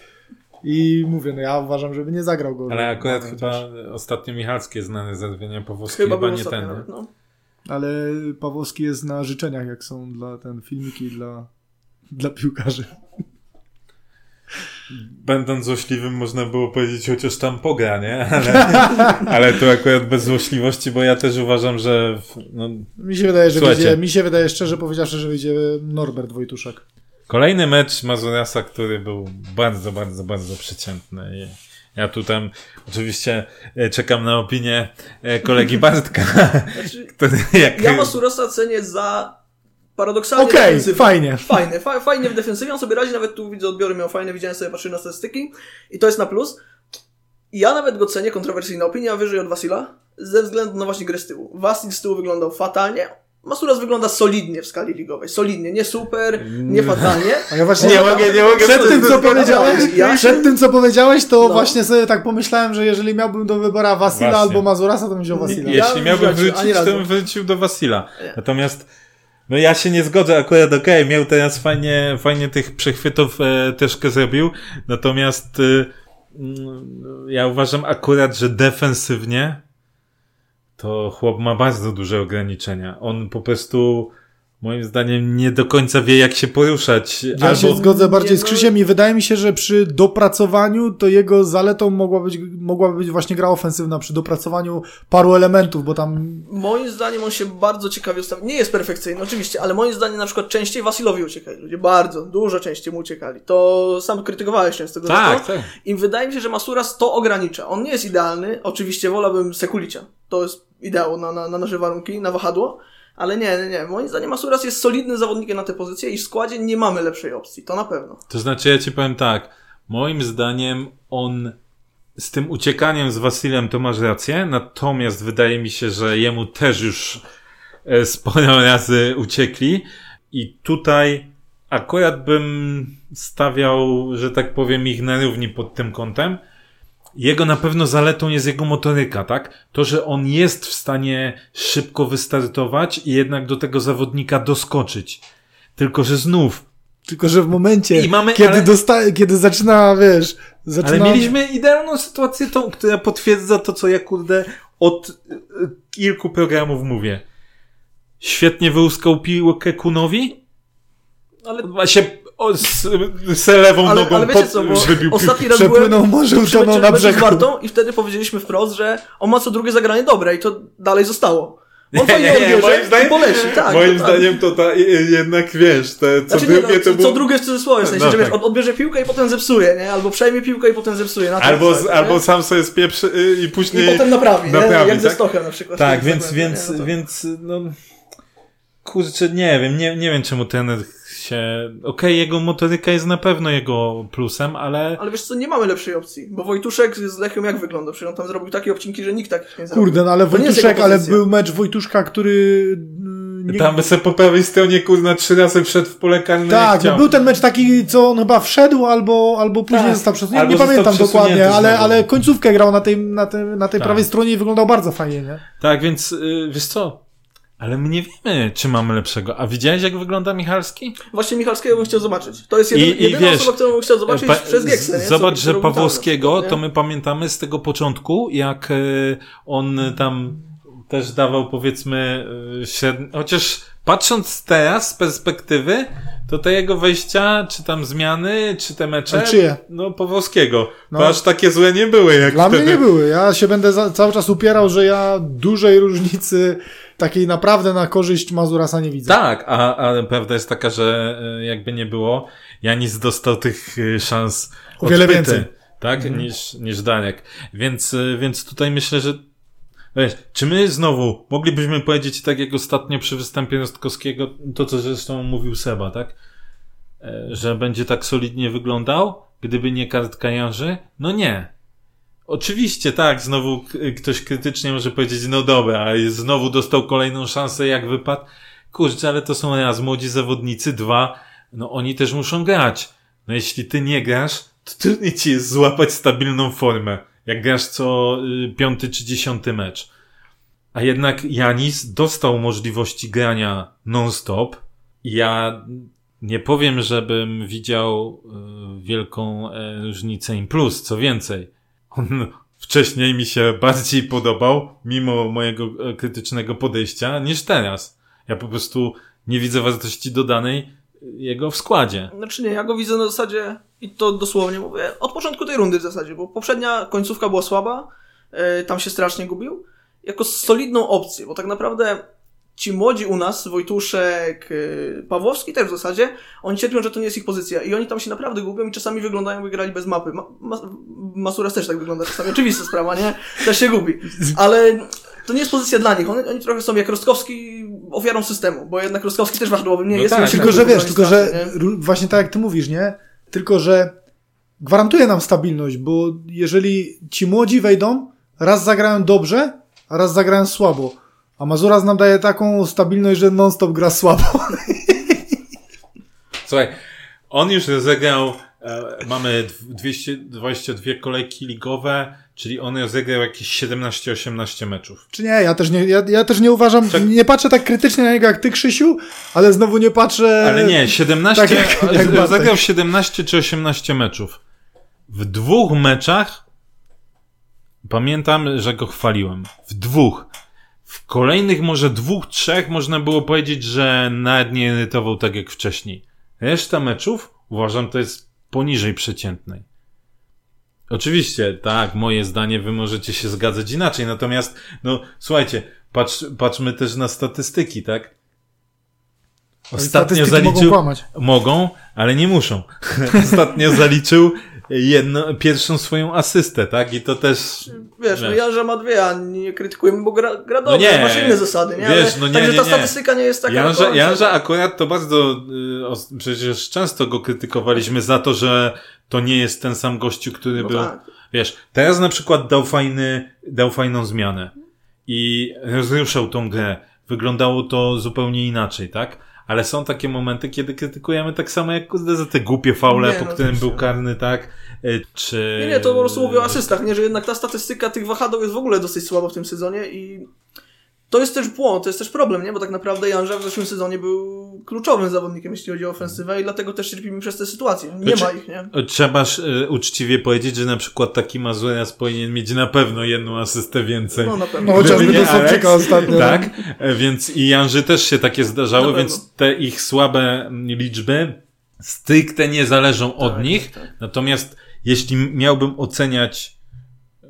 A: i mówię, no ja uważam, żeby nie zagrał go.
B: ale akurat
A: No,
B: chyba ostatnio Michalski jest znany za odwiedzenie Pawłowski,
C: Chyba
B: chyba, nie
C: ostatnio
B: ten.
C: nawet, no.
A: Ale Pawłowski jest na życzeniach, jak są dla ten filmiki dla, dla piłkarzy.
B: Będąc złośliwym, można było powiedzieć chociaż tam pogra, nie? Ale, ale to akurat bez złośliwości, bo ja też uważam, że w, no,
A: Mi się wydaje, że
B: Słuchajcie.
A: wyjdzie, mi się wydaje szczerze powiedziawszy, że wyjdzie Norbert Wojtuszek.
B: Kolejny mecz Mazurasa, który był bardzo, bardzo, bardzo przeciętny. I ja tu tam oczywiście e, czekam na opinię e, kolegi Bartka,
C: Znaczy,
B: który jak...
C: ja Masurosa cenię za paradoksalnie
A: Okej,
C: defensywny.
A: fajnie.
C: Fajny, fa fajnie w defensywie, on sobie radzi, nawet tu widzę odbiory miał fajne, widziałem sobie, patrzyłem na statystyki i to jest na plus. Ja nawet go cenię, kontrowersyjna opinia, wyżej od Wasila, ze względu na właśnie grę z tyłu. Wasil z tyłu wyglądał fatalnie, Masuras wygląda solidnie w skali ligowej, solidnie, nie super, nie fatalnie.
A: A ja właśnie
B: Nie mogę, nie mogę
A: przed tym, co powiedziałeś,
C: Ja-
A: przed tym, co powiedziałeś, to
C: No.
A: właśnie sobie tak pomyślałem, że jeżeli miałbym do wyboru Wasila
B: Właśnie.
A: albo Mazurasa, to bym wziął Wasila.
C: Ja
B: Jeśli
C: bym
B: miałbym wrócić, to bym wrócił do Wasila.
C: Nie.
B: Natomiast no ja się nie zgodzę, akurat okej, miał teraz fajnie, fajnie tych przechwytów e, troszkę zrobił, natomiast e, mm, ja uważam akurat, że defensywnie to chłop ma bardzo duże ograniczenia. On po prostu moim zdaniem nie do końca wie jak się poruszać.
A: Ja się
B: albo
A: zgodzę bardziej
C: nie,
A: z
C: no-
A: Krzysiem i wydaje mi się, że przy dopracowaniu to jego zaletą mogła być, mogłaby być właśnie gra ofensywna, przy dopracowaniu paru elementów, bo tam
C: Moim zdaniem on się bardzo ciekawie ustawił. Nie jest perfekcyjny, oczywiście, ale moim zdaniem na przykład częściej Wasilowi uciekali ludzie. Bardzo, dużo częściej mu uciekali. To sam krytykowałeś często go za
B: Tak,
C: to.
B: tak.
C: I wydaje mi się, że Masuras to ogranicza. On nie jest idealny. Oczywiście wolałbym Sekulicia. To jest ideał na, na, na nasze warunki, na wahadło. Ale nie, nie, nie. Moim zdaniem Masuras jest solidnym zawodnikiem na tę pozycję i w składzie nie mamy lepszej opcji. To na pewno.
B: To znaczy, ja ci powiem tak. Moim zdaniem on z tym uciekaniem z Wasilem to masz rację, natomiast wydaje mi się, że jemu też już e, sporo razy uciekli i tutaj akurat bym stawiał, że tak powiem, ich na równi pod tym kątem. Jego na pewno zaletą jest jego motoryka, tak? To, że on jest w stanie szybko wystartować i jednak do tego zawodnika doskoczyć. Tylko, że znów,
A: Tylko, że w momencie,
B: I mamy-
A: kiedy,
B: ale-
A: dosta- kiedy zaczyna, wiesz, zaczyna...
B: Ale mieliśmy idealną sytuację, tą, która potwierdza to, co ja kurde od y, kilku programów mówię. Świetnie wyłuskał piłkę Kunowi.
C: Ale,
B: Właśnie o, z, z lewą
C: ale,
B: nogą
C: ale wiecie
B: pod-
C: co, bo
B: wybił
C: ostatni raz byłem
A: Przepłynął morze, utonął na
C: z
A: brzegu.
C: Wartą i wtedy powiedzieliśmy wprost, że on ma co drugie zagranie dobre i to dalej zostało. On
B: Nie, nie, nie, moim zdaniem-
C: poleci, tak.
B: Moim
C: to
B: zdaniem to ta, jednak wiesz, te, co
C: Znaczy, nie,
B: drugie
C: no,
B: to
C: co,
B: było...
C: co drugie w cudzysłowie, w sensie,
B: No
C: że wiesz,
B: tak.
C: on odbierze piłkę i potem zepsuje, nie? Albo przejmie piłkę i potem zepsuje. Na
B: Albo, albo
C: nie?
B: sam sobie spieprzy y, i później...
C: I potem naprawi,
B: naprawi,
C: nie? Jak ze
B: tak?
C: Stochem na przykład.
B: Tak, więc, więc,
C: nie? No to-
B: więc, no, kurczę, nie wiem, nie, nie wiem czemu ten się, okej, jego motoryka jest na pewno jego plusem, ale
C: Ale wiesz co, nie mamy lepszej opcji, bo Wojtuszek z Lechią jak wygląda? Przecież on tam zrobił takie obcinki, że nikt takich nie zrobił.
A: Kurde, no ale
C: To nie
A: Wojtuszek, ale był mecz Wojtuszka, który... mm, Nie...
B: tam se po prawej stronie, kurna, trzy razy wszedł w pole karne
A: Tak, no był ten mecz taki, co on chyba wszedł, albo, albo później
B: Tak.
A: został przesunięty. Nie
B: został
A: pamiętam dokładnie, ale,
B: znowu.
A: ale końcówkę grał na tej, na tej, na tej
B: Tak.
A: prawej stronie i wyglądał bardzo fajnie, nie?
B: Tak, więc, y, wiesz co, ale my nie wiemy, czy mamy lepszego. A widziałeś, jak wygląda Michalski?
C: Właśnie Michalskiego bym chciał zobaczyć. To jest
B: I-
C: jedyna,
B: i
C: jedyna
B: wiesz,
C: osoba, którą bym chciał zobaczyć
B: Pa-
C: przez Gieksę, nie?
B: Zobacz,
C: Co-
B: że Pawłowskiego to my pamiętamy z tego początku, jak e, on tam też dawał powiedzmy e, średni... Chociaż patrząc teraz z perspektywy, to te jego wejścia, czy tam zmiany, czy te mecze...
A: A czyje?
B: No Pawłowskiego.
A: No.
B: To aż takie złe nie były, jak
A: Dla
B: wtedy.
A: mnie nie były. Ja się będę za, cały czas upierał, że ja dużej różnicy takiej naprawdę na korzyść Mazurasa nie widzę.
B: Tak, a, a prawda jest taka, że e, jakby nie było, Janis dostał tych e, szans
A: O wiele
B: odpyty,
A: więcej.
B: Tak, niż, niż Darek. Więc, e, więc tutaj myślę, że wiesz, czy my znowu moglibyśmy powiedzieć tak jak ostatnio przy występie Rostkowskiego, to co zresztą mówił Seba, tak? Że będzie tak solidnie wyglądał, gdyby nie kartka Jarzy? No nie. Oczywiście, tak, znowu ktoś krytycznie może powiedzieć, no dobra, ale znowu dostał kolejną szansę, jak wypadł. Kurczę, ale to są raz młodzi zawodnicy, dwa, no oni też muszą grać. No jeśli ty nie grasz, to trudniej ci jest złapać stabilną formę, jak grasz co y, piąty czy dziesiąty mecz. A jednak Janis dostał możliwości grania non-stop. Ja nie powiem, żebym widział y, wielką e, różnicę im plus, co więcej. On wcześniej mi się bardziej podobał, mimo mojego e, krytycznego podejścia, niż teraz. Ja po prostu nie widzę wartości dodanej e, jego w składzie.
C: Znaczy nie, ja go widzę na zasadzie, i to dosłownie mówię, od początku tej rundy w zasadzie, bo poprzednia końcówka była słaba, yy, tam się strasznie gubił, jako solidną opcję, bo tak naprawdę ci młodzi u nas, Wojtuszek, yy, Pawłowski też w zasadzie, oni cierpią, że to nie jest ich pozycja i oni tam się naprawdę gubią i czasami wyglądają, jakby grali bez mapy. Ma, ma, Masuras też tak wygląda czasami, oczywista sprawa, nie? Też się gubi. Ale to nie jest pozycja dla nich. Oni, oni trochę są jak Rostkowski ofiarą systemu, bo jednak Rostkowski też wahadłowym nie
B: No
C: jest.
B: tak,
A: Tylko, że wiesz, tylko, że
C: nie?
A: właśnie tak jak ty mówisz, nie? Tylko, że gwarantuje nam stabilność, bo jeżeli ci młodzi wejdą, raz zagrają dobrze, a raz zagrają słabo. A Mazuras nam daje taką stabilność, że non-stop gra słabo.
B: Słuchaj, on już rozegrał, e, mamy dw- 222 kolejki ligowe, czyli on rozegrał jakieś 17-18 meczów.
A: Czy nie? Ja też nie, ja, ja też nie uważam,
B: Tak.
A: nie patrzę tak krytycznie na niego jak ty, Krzysiu, ale znowu nie patrzę...
B: Ale nie, 17,
A: tak jak- jak
B: rozegrał 17 czy 18 meczów. W dwóch meczach pamiętam, że go chwaliłem. W dwóch. W kolejnych może dwóch, trzech można było powiedzieć, że nawet nie irytował tak jak wcześniej. Reszta meczów uważam to jest poniżej przeciętnej. Oczywiście, tak, moje zdanie, wy możecie się zgadzać inaczej, natomiast, no, słuchajcie, patrz, patrzmy też na statystyki, tak? Ostatnio zaliczył,
A: mogą.
B: Mogą, ale nie muszą. Ostatnio zaliczył jedno, pierwszą swoją asystę, tak? I to też...
C: Wiesz, no
B: Wiesz.
C: Janża ma dwie, a nie krytykujemy, bo gra, gra
B: No
C: dobrze,
B: nie,
C: masz inne zasady, nie?
B: wiesz, no nie,
C: także
B: nie,
C: ta statystyka nie jest taka...
B: Janża. Janża akurat to bardzo, y, przecież często go krytykowaliśmy za to, że to nie jest ten sam gościu, który
C: No
B: był...
C: tak.
B: Wiesz, teraz na przykład dał fajny, dał fajną zmianę i rozruszał tą grę. Wyglądało to zupełnie inaczej, tak? Ale są takie momenty, kiedy krytykujemy tak samo jak za te głupie faule,
C: Nie,
B: po
C: no
B: którym był karny, tak? Y, Czy...
C: Nie, nie, to po prostu mówię o asystach, nie, że jednak ta statystyka tych wahadeł jest w ogóle dosyć słaba w tym sezonie i to jest też błąd, to jest też problem, nie? Bo tak naprawdę Janża w zeszłym sezonie był kluczowym zawodnikiem, jeśli chodzi o ofensywę i dlatego też cierpimy przez te sytuacje. Nie
B: Znaczy-
C: ma ich, nie?
B: Trzeba y, uczciwie powiedzieć, że na przykład taki Mazuras powinien mieć na pewno jedną asystę więcej.
C: No na pewno.
A: No chociażby do Sobczyka
B: Alex,
A: ostatnio.
B: Tak, e, więc i Janży też się takie zdarzały, więc te ich słabe mm, liczby stricte nie zależą od
C: Tak,
B: nich.
C: tak.
B: Natomiast jeśli miałbym oceniać e,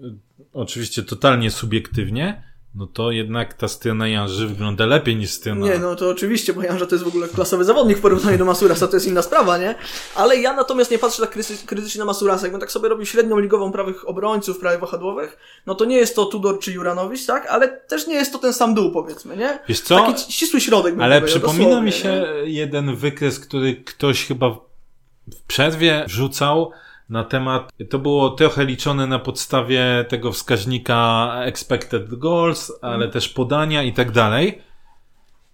B: oczywiście totalnie subiektywnie, no to jednak ta strona Janży wygląda lepiej niż strona.
C: Nie, no to oczywiście, bo Janża to jest w ogóle klasowy zawodnik w porównaniu do Masurasa, to jest inna sprawa, nie? Ale ja natomiast nie patrzę tak kryty- krytycznie na Masurasa. Jakbym tak sobie robił średnią ligową prawych obrońców, prawych wahadłowych, no to nie jest to Tudor czy Juranowicz, tak? Ale też nie jest to ten sam dół, powiedzmy, nie?
B: Wiesz co?
C: Taki ścisły środek
B: Ale
C: powiedział,
B: przypomina mi się jeden wykres, który ktoś chyba w- w przerwie wrzucał na temat, to było trochę liczone na podstawie tego wskaźnika expected goals, ale też podania i tak dalej.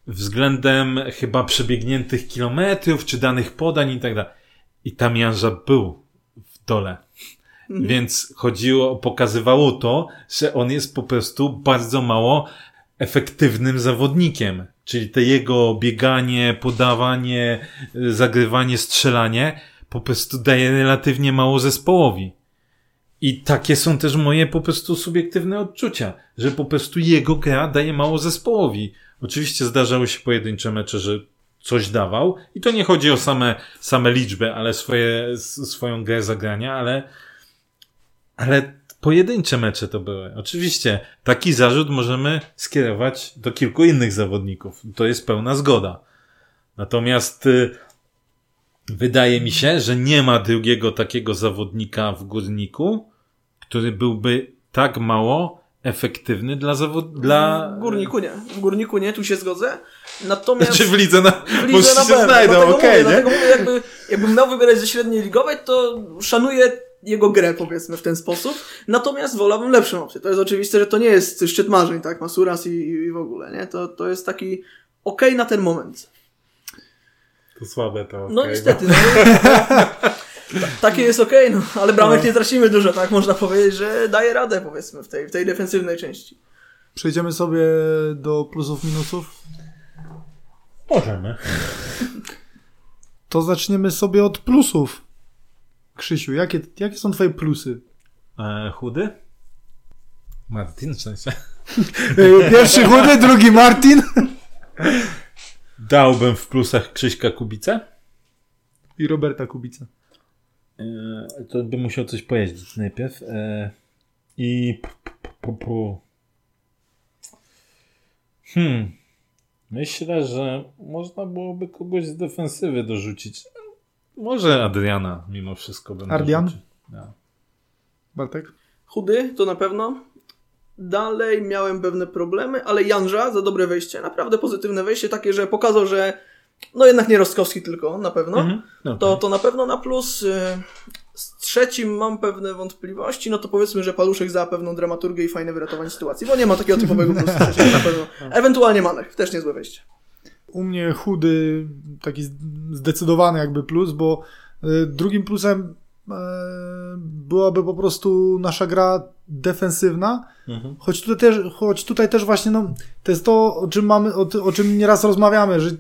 B: Względem chyba przebiegniętych kilometrów, czy danych podań i tak dalej. I tam Janża był w dole. Więc chodziło, pokazywało to, że on jest po prostu bardzo mało efektywnym zawodnikiem. Czyli te jego bieganie, podawanie, zagrywanie, strzelanie po prostu daje relatywnie mało zespołowi. I takie są też moje po prostu subiektywne odczucia, że po prostu jego gra daje mało zespołowi. Oczywiście zdarzały się pojedyncze mecze, że coś dawał i to nie chodzi o same, same liczby, ale swoje, swoją grę zagrania, ale ale pojedyncze mecze to były. Oczywiście taki zarzut możemy skierować do kilku innych zawodników. To jest pełna zgoda. Natomiast y, wydaje mi się, że nie ma drugiego takiego zawodnika w górniku, który byłby tak mało efektywny dla zawod... dla...
C: W górniku nie. W górniku nie, tu się zgodzę. Natomiast...
B: Czy w lidze na...
C: w lidze
B: Może
C: na
B: się
C: pewno.
B: znajdą, okej,
C: mówię,
B: nie?
C: Dlatego mówię, jakby, jakbym miał wybierać ze średniej ligowej, to szanuję jego grę, powiedzmy, w ten sposób. Natomiast wolałbym lepszą opcję. To jest oczywiste, że to nie jest szczyt marzeń, tak? Masuras i, i w ogóle, nie? To, to jest taki okej na ten moment.
B: To słabe to.
C: No
B: okej.
C: niestety, no. Ta- Takie jest okej, no, ale bramek nie tracimy dużo, tak? Można powiedzieć, że daje radę, powiedzmy, w tej, w tej defensywnej części.
A: Przejdziemy sobie do plusów, minusów.
B: Możemy.
A: To zaczniemy sobie od plusów. Krzysiu, jakie, jakie są twoje plusy?
B: E, chudy? Martin, w sensie.
A: E, Pierwszy chudy, drugi Martin.
B: Dałbym w plusach Krzyśka Kubica.
A: I Roberta Kubica.
B: E, to bym musiał coś pojeździć najpierw. E, I. p- p- p- p- Hmm. Myślę, że można byłoby kogoś z defensywy dorzucić. Może Adriana mimo wszystko bym
A: Ardian?
B: Ja.
A: Bartek?
C: Chudy, to na pewno. Dalej miałem pewne problemy, ale Janża za dobre wejście, naprawdę pozytywne wejście, takie, że pokazał, że no jednak nie Rostkowski tylko, na pewno.
B: Mhm. No
C: To, to na pewno na plus. y, Z trzecim mam pewne wątpliwości, no to powiedzmy, że Paluszek za pewną dramaturgię i fajne wyratowanie sytuacji, bo nie ma takiego typowego plusu na pewno. Ewentualnie Manek, też niezłe wejście.
A: U mnie chudy, taki zdecydowany jakby plus, bo y, drugim plusem byłaby po prostu nasza gra defensywna,
B: Mhm.
A: choć tutaj też, choć tutaj też właśnie, no, to jest to, o czym mamy, o, o czym nieraz rozmawiamy, że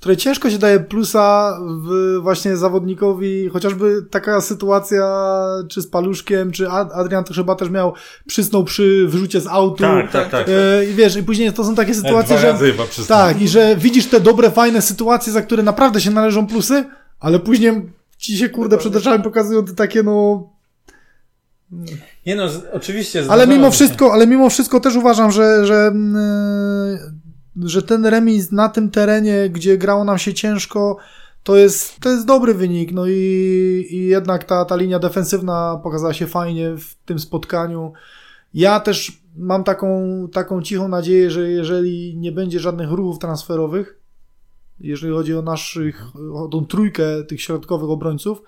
A: trochę ciężko się daje plusa w właśnie zawodnikowi, chociażby taka sytuacja, czy z Paluszkiem, czy Ad- Adrian to chyba też miał, przysnął przy wyrzucie z autu.
B: Tak, tak, tak.
A: E, I wiesz, i później to są takie sytuacje,
B: Dwa
A: że... Tak, i że widzisz te dobre, fajne sytuacje, za które naprawdę się należą plusy, ale później ci się, kurde, przed oczami pokazują te takie, no...
B: Nie no, z, oczywiście.
A: Ale mimo
B: się.
A: wszystko, ale mimo wszystko też uważam, że, że, yy, że ten remis na tym terenie, gdzie grało nam się ciężko, to jest, to jest dobry wynik, no i, i jednak ta, ta linia defensywna pokazała się fajnie w tym spotkaniu. Ja też mam taką, taką cichą nadzieję, że jeżeli nie będzie żadnych ruchów transferowych, jeżeli chodzi o naszych, o tą trójkę tych środkowych obrońców,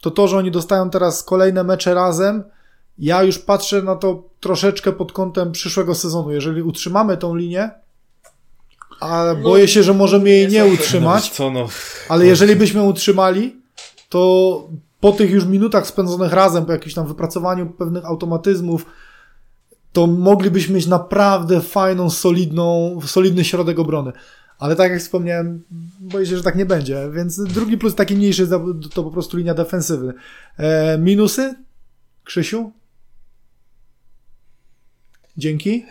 A: to to, że oni dostają teraz kolejne mecze razem, ja już patrzę na to troszeczkę pod kątem przyszłego sezonu. Jeżeli utrzymamy tą linię, a
C: No,
A: boję się, że możemy jej nie utrzymać,
B: Co no?
A: ale jeżeli byśmy utrzymali, to po tych już minutach spędzonych razem, po jakimś tam wypracowaniu pewnych automatyzmów, to moglibyśmy mieć naprawdę fajną, solidną, solidny środek obrony. Ale tak jak wspomniałem, boję się, że tak nie będzie. Więc drugi plus taki mniejszy to po prostu linia defensywy. E, minusy? Krzysiu? Dzięki.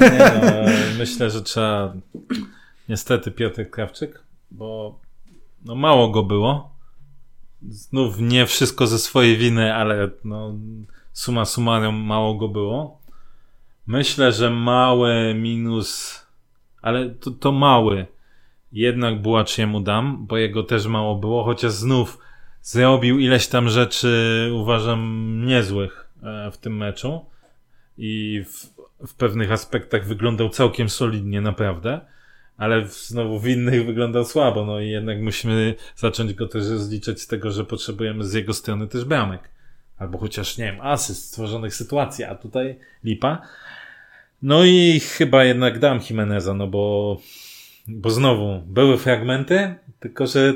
B: Nie, no, myślę, że trzeba niestety Piotr Krawczyk, bo no mało go było. Znów nie wszystko ze swojej winy, ale no, suma summarum mało go było. Myślę, że mały minus, ale to, to mały. Jednak Bułaczyemu dam, bo jego też mało było, chociaż znów zrobił ileś tam rzeczy, uważam, niezłych e, w tym meczu i w, w pewnych aspektach wyglądał całkiem solidnie, naprawdę, ale znowu w innych wyglądał słabo, no i jednak musimy zacząć go też rozliczać z tego, że potrzebujemy z jego strony też bramek. Albo chociaż, nie wiem, asyst stworzonych sytuacji, a tutaj lipa. No i chyba jednak dam Jimeneza, no bo, bo znowu były fragmenty, tylko że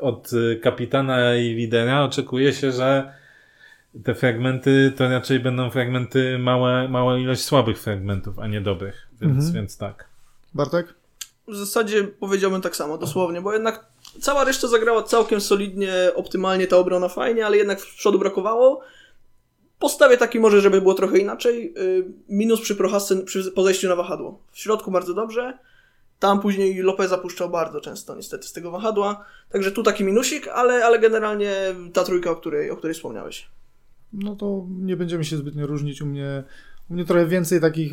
B: od y, kapitana i lidera oczekuje się, że te fragmenty to raczej będą fragmenty, małe, mała ilość słabych fragmentów, a nie dobrych, więc,
A: Mhm.
B: więc tak.
A: Bartek?
C: W zasadzie powiedziałbym tak samo, dosłownie, bo jednak cała reszta zagrała całkiem solidnie, optymalnie, ta obrona fajnie, ale jednak w przodu brakowało. Postawię taki może, żeby było trochę inaczej. Yy, Minus przy Prochasce przy podejściu na wahadło. W środku bardzo dobrze. Tam później Lopez zapuszczał bardzo często niestety z tego wahadła. Także tu taki minusik, ale, ale generalnie ta trójka, o której, o której wspomniałeś.
A: No to nie będziemy się zbytnio różnić. U mnie, u mnie trochę więcej takich.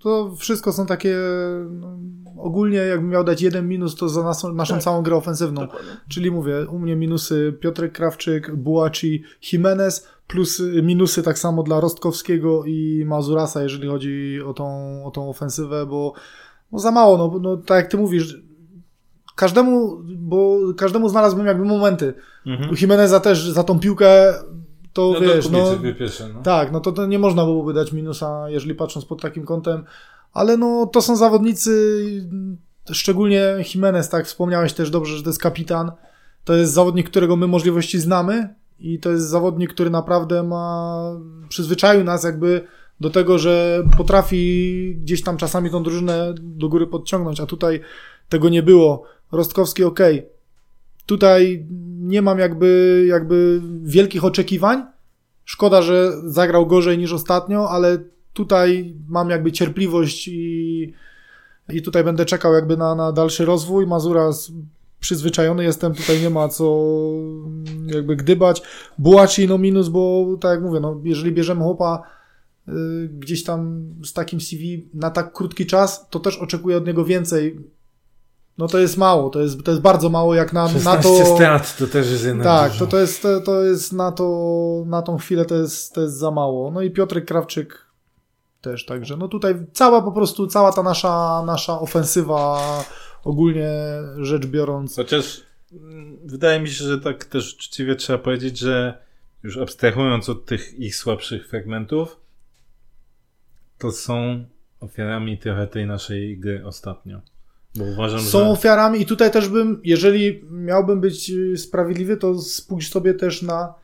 A: To wszystko są takie. No, ogólnie, jakbym miał dać jeden minus, to za nas, naszą
C: Tak.
A: całą grę ofensywną.
C: Dokładnie.
A: Czyli mówię, u mnie minusy Piotrek Krawczyk, Bułaci, Jimenez, plus minusy tak samo dla Rostkowskiego i Mazurasa, jeżeli chodzi o tą, o tą ofensywę, bo no za mało, no, no tak jak ty mówisz, każdemu, bo każdemu znalazłbym jakby momenty.
B: Mhm.
A: U Jimeneza też za tą piłkę to
B: No
A: wiesz, no,
B: no.
A: tak, no to, to nie można byłoby dać minusa, jeżeli patrząc pod takim kątem, ale no to są zawodnicy, szczególnie Jimenez, tak, wspomniałeś też dobrze, że to jest kapitan, to jest zawodnik, którego my możliwości znamy i to jest zawodnik, który naprawdę ma, przyzwyczaił nas jakby do tego, że potrafi gdzieś tam czasami tą drużynę do góry podciągnąć, a tutaj tego nie było. Rostkowski ok. Tutaj nie mam jakby, jakby wielkich oczekiwań, Szkoda, że zagrał gorzej niż ostatnio, ale tutaj mam jakby cierpliwość i, i tutaj będę czekał jakby na, na dalszy rozwój. Mazura przyzwyczajony jestem, tutaj nie ma co jakby gdybać. Bułaci no minus, bo tak jak mówię, no jeżeli bierzemy chłopa y, gdzieś tam z takim CV na tak krótki czas, to też oczekuję od niego więcej. No to jest mało, to jest, to jest bardzo mało jak na, na
B: 16
A: to...
B: strat to też jest jednak
A: Tak,
B: dużo.
A: to, to jest, to, to jest na, to, na tą chwilę to jest, to jest za mało. No i Piotrek Krawczyk też, także no tutaj cała po prostu, cała ta nasza, nasza ofensywa ogólnie rzecz biorąc.
B: Chociaż mm, wydaje mi się, że tak też uczciwie trzeba powiedzieć, że już abstrahując od tych ich słabszych fragmentów, to są ofiarami trochę tej naszej gry ostatnio. Bo uważam,
A: Są
B: że...
A: ofiarami i tutaj też bym, jeżeli miałbym być y, sprawiedliwy, to spójrz sobie też na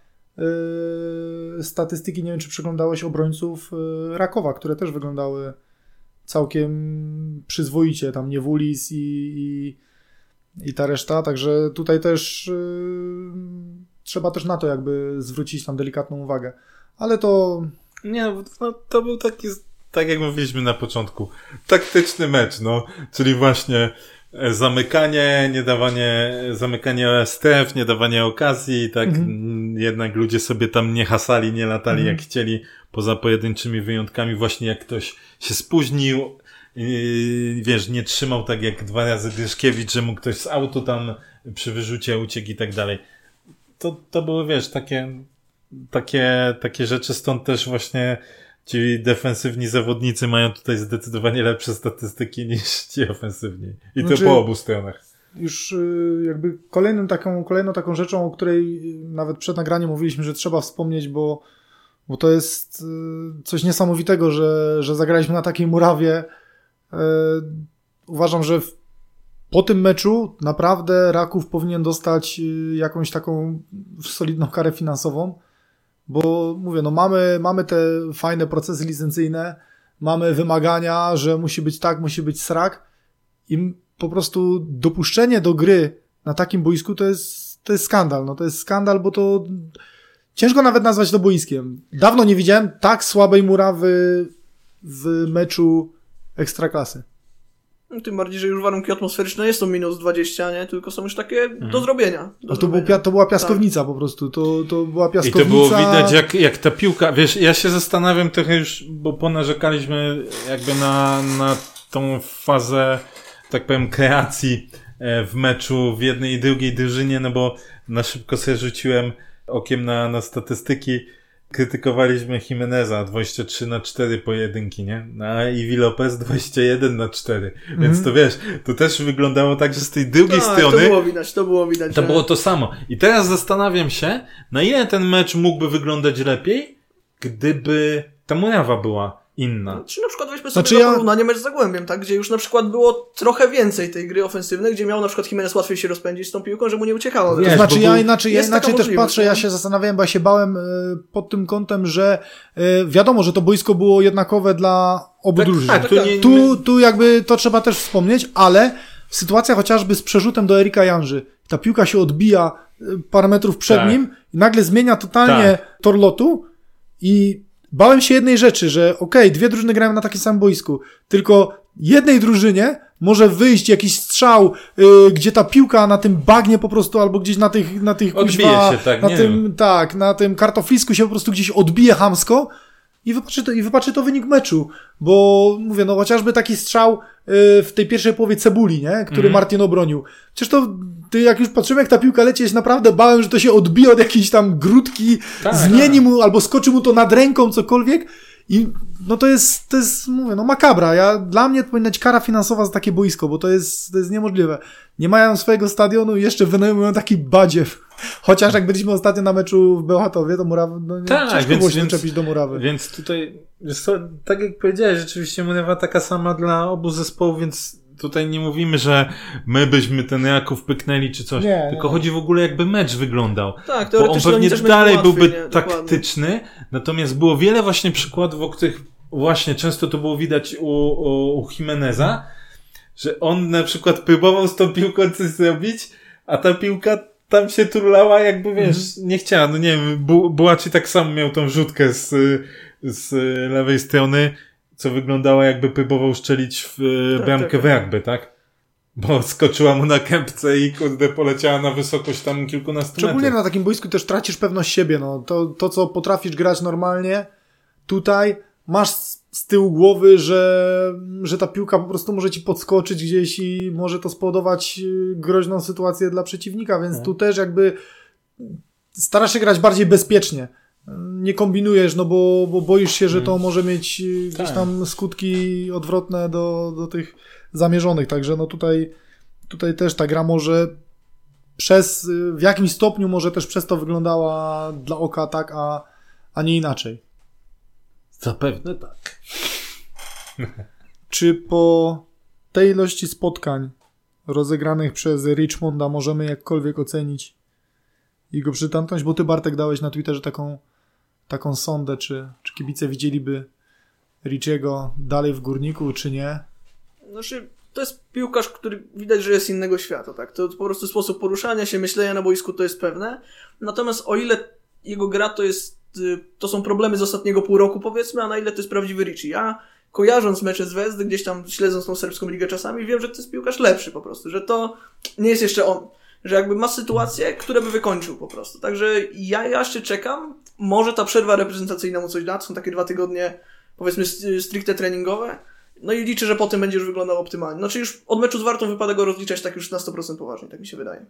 A: statystyki, nie wiem czy przeglądałeś obrońców y, Rakowa, które też wyglądały całkiem przyzwoicie, tam Niewulis i, i, i ta reszta, także tutaj też y, trzeba też na to jakby zwrócić tam delikatną uwagę. Ale to
B: Nie, no, to był taki, tak jak mówiliśmy na początku, taktyczny mecz, no, czyli właśnie zamykanie, nie dawanie, zamykanie stref, nie dawanie okazji, tak,
A: Mhm.
B: jednak ludzie sobie tam nie hasali, nie latali
A: Mhm.
B: jak chcieli, poza pojedynczymi wyjątkami, właśnie jak ktoś się spóźnił, yy, wiesz, nie trzymał tak jak dwa razy Gryszkiewicz, że mu ktoś z autu tam przy wyrzucie uciek i tak dalej. To, to były, wiesz, takie, takie, takie rzeczy, stąd też właśnie ci defensywni zawodnicy mają tutaj zdecydowanie lepsze statystyki niż ci ofensywni. I to
A: Znaczy-
B: po obu stronach.
A: Już y, jakby kolejną taką, kolejną taką rzeczą, o której nawet przed nagraniem mówiliśmy, że trzeba wspomnieć, bo, bo to jest y, coś niesamowitego, że, że zagraliśmy na takiej murawie. Y, Uważam, że po tym meczu naprawdę Raków powinien dostać y, jakąś taką solidną karę finansową, bo mówię, no mamy, mamy te fajne procesy licencyjne, mamy wymagania, że musi być tak, musi być srak i po prostu dopuszczenie do gry na takim boisku to jest, to jest skandal. No to jest skandal, bo to ciężko nawet nazwać to boiskiem. Dawno nie widziałem tak słabej murawy w meczu ekstraklasy.
C: No, Tym bardziej, że już warunki atmosferyczne jest to minus 20, nie? Tylko są już takie do zrobienia. Do
A: to, był,
C: zrobienia.
A: pia- to była piaskownica po prostu. To, to była
B: I
A: piaskownica.
B: to było widać, jak, jak ta piłka, wiesz, ja się zastanawiam trochę już, bo ponarzekaliśmy jakby na, na tą fazę, tak powiem, kreacji e, w meczu w jednej i drugiej drużynie, no bo na szybko sobie rzuciłem okiem na, na statystyki. Krytykowaliśmy Jimeneza 23 na 4 pojedynki, nie? A Iwi Lopez 21 na 4. Więc to wiesz, to też wyglądało tak, że z tej drugiej
C: tak,
B: strony
C: to było widać, to było widać.
B: to
C: że-
B: było to samo. I teraz zastanawiam się, na ile ten mecz mógłby wyglądać lepiej, gdyby ta murawa była inna.
C: Czy na przykład weźmy sobie
A: Znaczy
C: za
A: ja-
C: porównanie mecz z Zagłębiem, tak? Gdzie już na przykład było trochę więcej tej gry ofensywnej, gdzie miał na przykład Jimenez łatwiej się rozpędzić z tą piłką, że mu nie uciekało.
B: Wiesz,
A: To znaczy ja inaczej, ja inaczej też patrzę, ja się zastanawiałem, bo ja się bałem e, pod tym kątem, że e, wiadomo, że to boisko było jednakowe dla obu
B: Tak,
A: drużyn.
B: tak, tu nie-
A: tu, tu jakby to trzeba też wspomnieć, ale sytuacja chociażby z przerzutem do Erika Janży, ta piłka się odbija e, parę metrów przed
B: Tak.
A: nim i nagle zmienia totalnie tor lotu i bałem się jednej rzeczy, że okej, dwie drużyny grają na takim samym boisku, tylko jednej drużynie może wyjść jakiś strzał, y, gdzie ta piłka na tym bagnie po prostu, albo gdzieś na tych, na tych
B: Odbije
A: kuźwa,
B: się, tak,
A: na tym, tak, na tym kartoflisku się po prostu gdzieś odbije hamsko i wypaczy to, i wypaczy to wynik meczu, bo mówię, no chociażby taki strzał y, w tej pierwszej połowie Cebuli, nie, który
B: Mhm.
A: Martin obronił. Przecież to, ty jak już patrzyłem jak ta piłka leci, się naprawdę bałem, że to się odbije od jakiejś tam grudki,
B: Tak,
A: zmieni mu, albo skoczy mu to nad ręką, cokolwiek i no to jest, to jest, mówię, no makabra. Ja, dla mnie to powinna być kara finansowa za takie boisko, bo to jest, to jest niemożliwe. Nie mają swojego stadionu i jeszcze wynajmują taki badziew. Chociaż jak byliśmy ostatnio na meczu w Bełchatowie, to murawa, no nie,
B: Tak,
A: ciężko
B: więc-
A: było się
B: więc-
A: doczepić do murawy.
B: Więc tutaj, tak jak powiedziałeś, rzeczywiście murawa taka sama dla obu zespołów, więc tutaj nie mówimy, że my byśmy ten Raków pyknęli czy coś,
A: Nie,
B: tylko
A: nie.
B: chodzi w ogóle jakby mecz wyglądał.
C: Tak,
B: Bo on pewnie dalej byłby
C: łatwiej, nie? Dokładnie.
B: taktyczny, natomiast było wiele właśnie przykładów, o których właśnie często to było widać u, u, u Jimeneza, że on na przykład próbował z tą piłką coś zrobić, a ta piłka tam się turlała jakby, wiesz, nie chciała, no nie wiem, Bu- Bułaci tak samo miał tą rzutkę z, z lewej strony, co wyglądała jakby próbował szczelić w e,
C: Tak,
B: bramkę
C: tak,
B: w rugby, tak? Bo skoczyła mu na kępce i kurde poleciała na wysokość tam kilkunastu
A: Szczególnie
B: metrów.
A: na takim boisku też tracisz pewność siebie. No. To, to, co potrafisz grać normalnie, tutaj masz z tyłu głowy, że, że ta piłka po prostu może ci podskoczyć gdzieś i może to spowodować y, groźną sytuację dla przeciwnika, więc tu też jakby starasz się grać bardziej bezpiecznie. Nie kombinujesz, no bo, bo boisz się, że to może mieć y, gdzieś
B: Tak.
A: tam skutki odwrotne do, do tych zamierzonych. Także no tutaj, tutaj też ta gra może przez, y, w jakimś stopniu może też przez to wyglądała dla oka tak, a, a nie inaczej.
B: Zapewne tak.
A: Czy po tej ilości spotkań rozegranych przez Richmonda możemy jakkolwiek ocenić jego przydatność? Bo ty, Bartek, dałeś na Twitterze taką, taką sondę, czy, czy kibice widzieliby Richiego dalej w górniku, czy nie?
C: Znaczy, to jest piłkarz, który widać, że jest innego świata, tak? To po prostu sposób poruszania się, myślenia na boisku to jest pewne. Natomiast o ile jego gra to jest, y, to są problemy z ostatniego pół roku powiedzmy, a na ile to jest prawdziwy Richie. Ja kojarząc mecze z Wezdy, gdzieś tam śledząc tą serbską ligę czasami, wiem, że to jest piłkarz lepszy po prostu, że to nie jest jeszcze on. Że jakby ma sytuacje, które by wykończył po prostu. Także ja ja jeszcze czekam. Może ta przerwa reprezentacyjna mu coś da. Są takie dwa tygodnie, powiedzmy, st- stricte treningowe. No i liczę, że potem będzie już wyglądał optymalnie. Znaczy już od meczu z Wartą wypada go rozliczać tak już na 100% poważnie, tak mi się wydaje.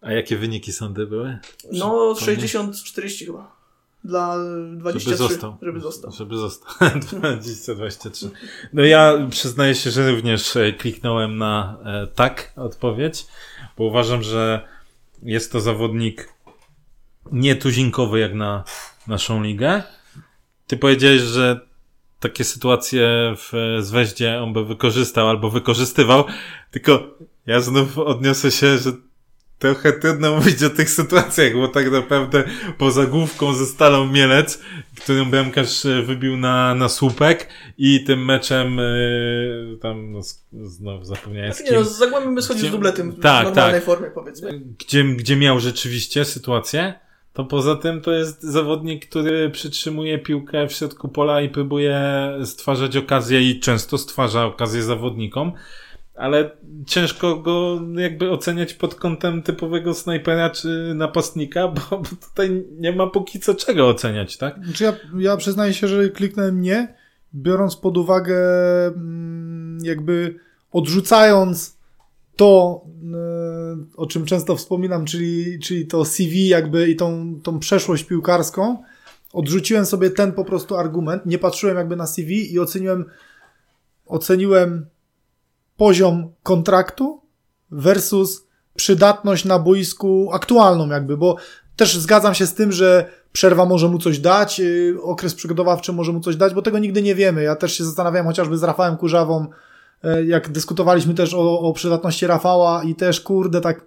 B: A jakie wyniki sądy były?
C: No,
B: Przypomnij.
C: 60-40 chyba. Dla
B: Żeby
C: 23.
B: został.
C: Żeby został.
B: Żeby został. 2023. No ja przyznaję się, że również e, kliknąłem na e, tak odpowiedź, bo uważam, że jest to zawodnik nietuzinkowy jak na naszą ligę. Ty powiedziałeś, że takie sytuacje w Zweździe on by wykorzystał albo wykorzystywał, tylko ja znów odniosę się, że trochę trudno mówić o tych sytuacjach, bo tak naprawdę poza główką ze Stalą Mielec, którą bramkarz e, wybił na, na słupek i tym meczem yy, tam, no, znowu zapomniałem z
C: Nie no,
B: kim,
C: z Zagłębiem schodził z dubletem w
B: Tak,
C: normalnej
B: tak.
C: formie, powiedzmy.
B: gdzie, gdzie miał rzeczywiście sytuację, to poza tym to jest zawodnik, który przytrzymuje piłkę w środku pola i próbuje stwarzać okazję i często stwarza okazję zawodnikom, ale ciężko go jakby oceniać pod kątem typowego snajpera czy napastnika, bo, bo tutaj nie ma póki co czego oceniać, tak?
A: Znaczy ja, ja przyznaję się, że kliknąłem nie, biorąc pod uwagę mm, jakby odrzucając to, e, o czym często wspominam, czyli, czyli to CV jakby i tą, tą przeszłość piłkarską, odrzuciłem sobie ten po prostu argument, nie patrzyłem jakby na CV i oceniłem, oceniłem poziom kontraktu versus przydatność na boisku aktualną jakby, bo też zgadzam się z tym, że przerwa może mu coś dać, yy, okres przygotowawczy może mu coś dać, bo tego nigdy nie wiemy. Ja też się zastanawiałem chociażby z Rafałem Kurzawą, e, jak dyskutowaliśmy też o, o przydatności Rafała i też kurde tak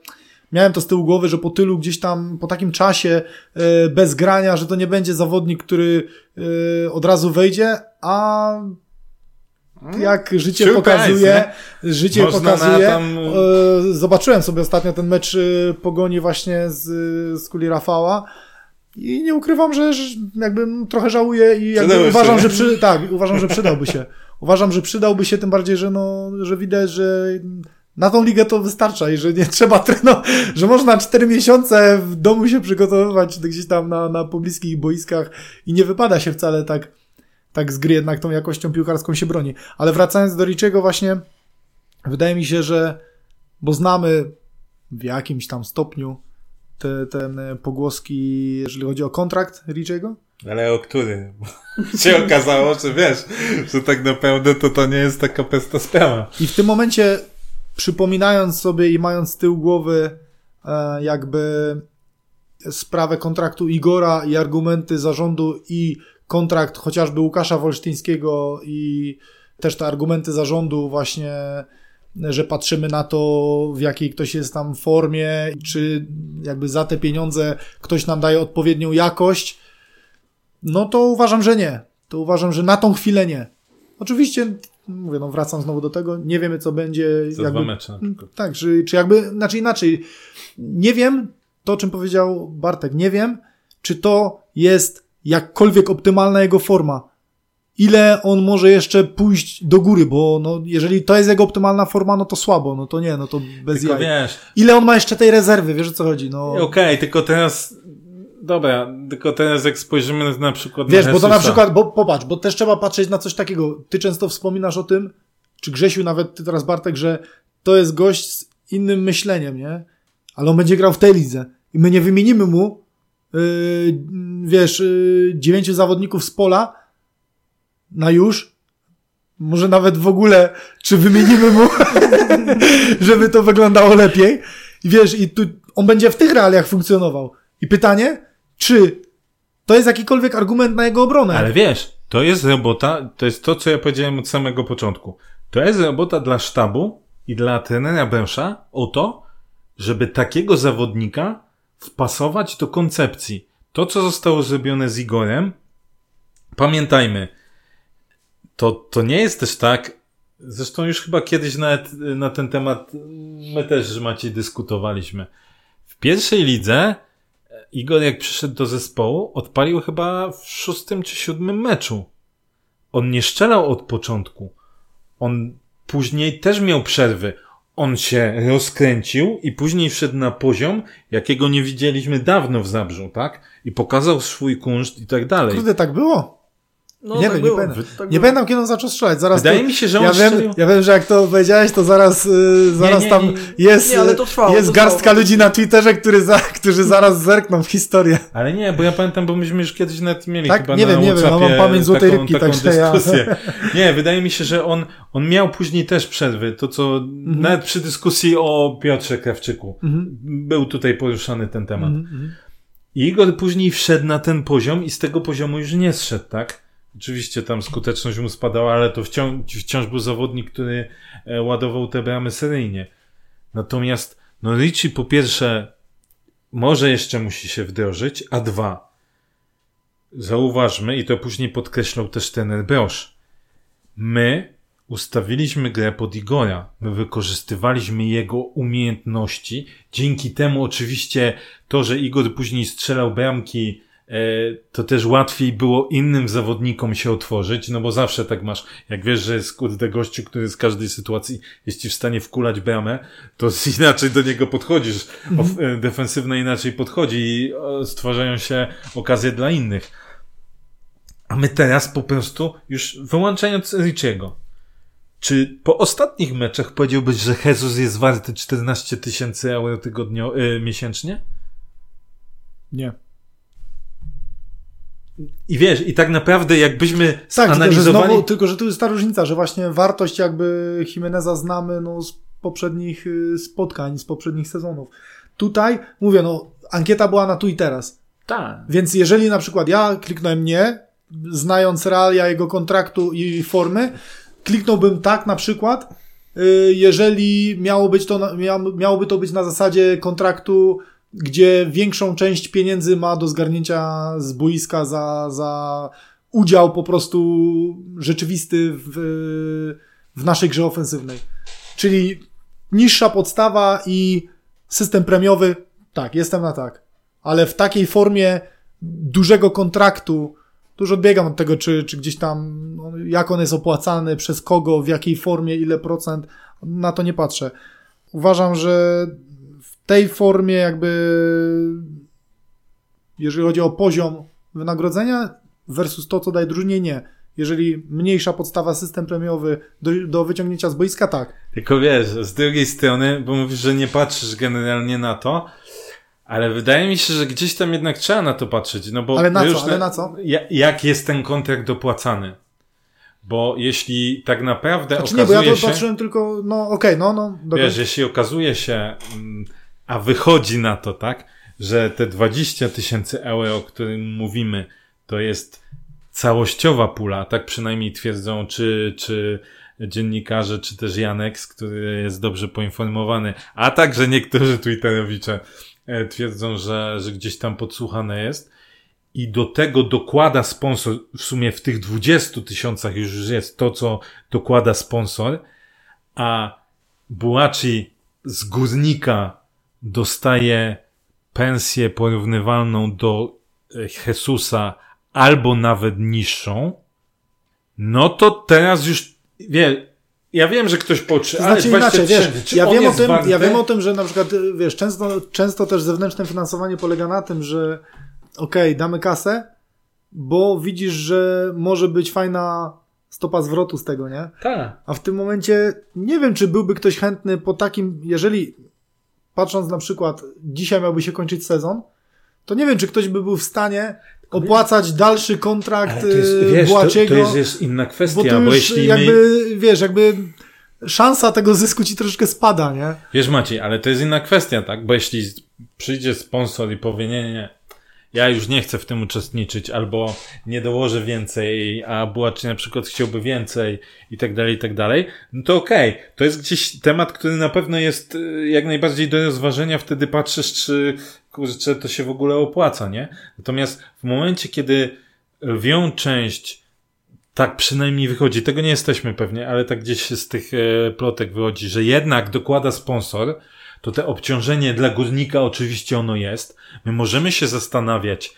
A: miałem to z tyłu głowy, że po tylu gdzieś tam, po takim czasie e, bez grania, że to nie będzie zawodnik, który od razu wejdzie, a jak życie pokazuje, życie
B: Można na
A: pokazuje,
B: tam-
A: e, zobaczyłem sobie ostatnio ten mecz e, pogoni właśnie z, z kuli Rafała i nie ukrywam, że, jakby trochę żałuję i uważam, że przy, tak, uważam, że przydałby się. Uważam, że przydałby się tym bardziej, że no, że widać, że na tą ligę to wystarcza i że nie trzeba trenować, że można cztery miesiące w domu się przygotowywać gdzieś tam na, na pobliskich boiskach i nie wypada się wcale tak, tak z gry jednak tą jakością piłkarską się broni. Ale wracając do Riczego właśnie, wydaje mi się, że bo znamy w jakimś tam stopniu te, te pogłoski, jeżeli chodzi o kontrakt Riczego,
B: Ale o który? Bo się okazało, że wiesz, że tak naprawdę to to nie jest taka pesta sprawa.
A: I w tym momencie, przypominając sobie i mając z tyłu głowy e, jakby sprawę kontraktu Igora i argumenty zarządu i kontrakt chociażby Łukasza Wolsztyńskiego i też te argumenty zarządu właśnie, że patrzymy na to, w jakiej ktoś jest tam formie, czy jakby za te pieniądze ktoś nam daje odpowiednią jakość, no to uważam, że nie. To uważam, że na tą chwilę nie. Oczywiście, mówię, no wracam znowu do tego, nie wiemy co będzie.
B: Za
A: jakby,
B: dwa mecze
A: tak, czy, czy jakby, znaczy inaczej, nie wiem, to o czym powiedział Bartek, nie wiem, czy to jest jakkolwiek optymalna jego forma. Ile on może jeszcze pójść do góry, bo no, jeżeli to jest jego optymalna forma, no to słabo, no to nie, no to bez
B: Tylko
A: jaj.
B: wiesz,
A: Ile on ma jeszcze tej rezerwy, wiesz o co chodzi? No,
B: okej, tylko teraz, dobra, tylko teraz jak spojrzymy na, na przykład
A: Wiesz,
B: na
A: bo to na
B: Jezusa.
A: przykład, bo popatrz, bo też trzeba patrzeć na coś takiego. Ty często wspominasz o tym, czy Grzesiu, nawet ty teraz Bartek, że to jest gość z innym myśleniem, nie? Ale on będzie grał w tej lidze i my nie wymienimy mu, wiesz, yy, dziewięciu zawodników z pola na już. Może nawet w ogóle, czy wymienimy mu, żeby to wyglądało lepiej. Wiesz, i tu on będzie w tych realiach funkcjonował. I pytanie, czy to jest jakikolwiek argument na jego obronę.
B: Ale wiesz, to jest robota, to jest to, co ja powiedziałem od samego początku. To jest robota dla sztabu i dla trenera Bręsza o to, żeby takiego zawodnika wpasować do koncepcji. To, co zostało zrobione z Igorem, pamiętajmy, to, to nie jest też tak, zresztą już chyba kiedyś nawet na ten temat my też z Maciej dyskutowaliśmy. W pierwszej lidze Igor jak przyszedł do zespołu, odpalił chyba w szóstym czy siódmym meczu. On nie strzelał od początku. On później też miał przerwy. On się rozkręcił i później wszedł na poziom, jakiego nie widzieliśmy dawno w Zabrzu, tak? I pokazał swój kunszt i tak dalej.
A: Kurde, tak było?
C: No,
A: nie
C: tak
A: wiem,
C: było,
A: nie pamiętam.
C: tak
A: nie
C: było.
A: pamiętam, kiedy on zaczął strzelać. Zaraz
B: Wydaje
A: to,
B: mi się, że on
A: ja wiem,
B: strzelił-
A: ja wiem, że jak to powiedziałeś, to zaraz, y, zaraz
B: nie,
A: tam
B: nie.
A: jest,
C: Nie, ale to trwało,
A: jest
C: to
A: garstka
C: trwało.
A: ludzi na Twitterze, który za, którzy zaraz zerkną w historię.
B: Ale nie, bo ja pamiętam, bo myśmy już kiedyś nawet mieli
A: Tak?
B: chyba
A: Nie
B: na
A: wiem, nie wiem, no mam pamięć złotej
B: taką,
A: rybki,
B: taką
A: ja-
B: dyskusję. Nie, wydaje mi się, że on, on miał później też przerwy, to co
A: Mhm.
B: nawet przy dyskusji o Piotrze Krawczyku był tutaj poruszany ten temat.
A: Mhm,
B: I Igor później wszedł na ten poziom i z tego poziomu już nie zszedł, tak? Oczywiście tam skuteczność mu spadała, ale to wciąż, wciąż był zawodnik, który e, ładował te bramy seryjnie. Natomiast, no Richie po pierwsze, może jeszcze musi się wdrożyć, a dwa, zauważmy, i to później podkreślał też ten Brosz, my ustawiliśmy grę pod Igora. My wykorzystywaliśmy jego umiejętności. Dzięki temu oczywiście to, że Igor później strzelał bramki, to też łatwiej było innym zawodnikom się otworzyć, no bo zawsze tak masz, jak wiesz, że jest kurde gościu, który z każdej sytuacji jest ci w stanie wkulać bramę, to inaczej do niego podchodzisz. Of, e, defensywne inaczej podchodzi i e, stwarzają się okazje dla innych. A my teraz po prostu, już wyłączając Richiego, czy po ostatnich meczach powiedziałbyś, że Jesus jest warty 14 tysięcy euro tygodnio, y, miesięcznie?
A: Nie.
B: I wiesz, i tak naprawdę jakbyśmy
A: Tak, tylko że,
B: analizowali...
A: znowu, tylko że tu jest ta różnica, że właśnie wartość jakby Jimeneza znamy no, z poprzednich y, spotkań, z poprzednich sezonów. Tutaj, mówię, no, ankieta była na tu i teraz.
B: Tak.
A: Więc jeżeli na przykład ja kliknąłem nie, znając realia jego kontraktu i formy, kliknąłbym tak na przykład, y, jeżeli miało być to, miałoby to być na zasadzie kontraktu, gdzie większą część pieniędzy ma do zgarnięcia z boiska za, za udział po prostu rzeczywisty w, w naszej grze ofensywnej. Czyli niższa podstawa i system premiowy, tak, jestem na tak. Ale w takiej formie dużego kontraktu, tu już odbiegam od tego, czy, czy gdzieś tam, no, jak on jest opłacany, przez kogo, w jakiej formie, ile procent, na to nie patrzę. Uważam, że tej formie jakby, jeżeli chodzi o poziom wynagrodzenia versus to, co daje drużynie, nie. Jeżeli mniejsza podstawa, system premiowy do, do wyciągnięcia z boiska, tak.
B: Tylko wiesz, z drugiej strony, bo mówisz, że nie patrzysz generalnie na to, ale wydaje mi się, że gdzieś tam jednak trzeba na to patrzeć, no bo...
A: Ale na
B: już
A: co? Ale na co?
B: Ja, jak jest ten kontrakt dopłacany? Bo jeśli tak naprawdę
A: Znaczy nie, bo
B: okazuje
A: ja to
B: się...
A: patrzyłem tylko, no okej, no, no, dobra.
B: Wiesz, jeśli okazuje się, mm, a wychodzi na to, tak, że te 20 tysięcy euro, o którym mówimy, to jest całościowa pula, tak przynajmniej twierdzą czy, czy dziennikarze, czy też Janek, który jest dobrze poinformowany, a także niektórzy twitterowicze e, twierdzą, że, że gdzieś tam podsłuchane jest. I do tego dokłada sponsor, w sumie w tych 20 tysiącach już jest to, co dokłada sponsor, a Buaci z górnika dostaje pensję porównywalną do e, Jesusa albo nawet niższą, no to teraz już wie, ja wiem, że ktoś poczy,
A: To
B: ale
A: znaczy
B: 20
A: inaczej, wiesz, ja wiem, o tym,
B: warte?
A: ja wiem o tym, że na przykład, y, wiesz, często, często też zewnętrzne finansowanie polega na tym, że okej, damy kasę, bo widzisz, że może być fajna stopa zwrotu z tego, nie?
B: Tak.
A: A w tym momencie nie wiem, czy byłby ktoś chętny po takim, jeżeli patrząc na przykład, dzisiaj miałby się kończyć sezon, to nie wiem, czy ktoś by był w stanie opłacać dalszy kontrakt
B: Ale to jest, wiesz, to,
A: Błaciego,
B: to jest, jest inna
A: bo
B: kwestia, bo,
A: już
B: jeśli
A: jakby,
B: my...
A: wiesz, jakby szansa tego zysku ci troszeczkę spada, nie?
B: Wiesz Maciej, ale to jest inna kwestia, tak? Bo jeśli przyjdzie sponsor i powie, nie, nie, nie, ja już nie chcę w tym uczestniczyć, albo nie dołożę więcej, a Bułaczy na przykład chciałby więcej i tak dalej, i tak dalej, no to okej. To jest gdzieś temat, który na pewno jest y, jak najbardziej do rozważenia, wtedy patrzysz, czy kurczę, to się w ogóle opłaca, nie? Natomiast w momencie, kiedy lwią część tak przynajmniej wychodzi. Tego nie jesteśmy pewnie, ale tak gdzieś z tych e, plotek wychodzi, że jednak dokłada sponsor, to te obciążenie dla górnika oczywiście ono jest. My możemy się zastanawiać,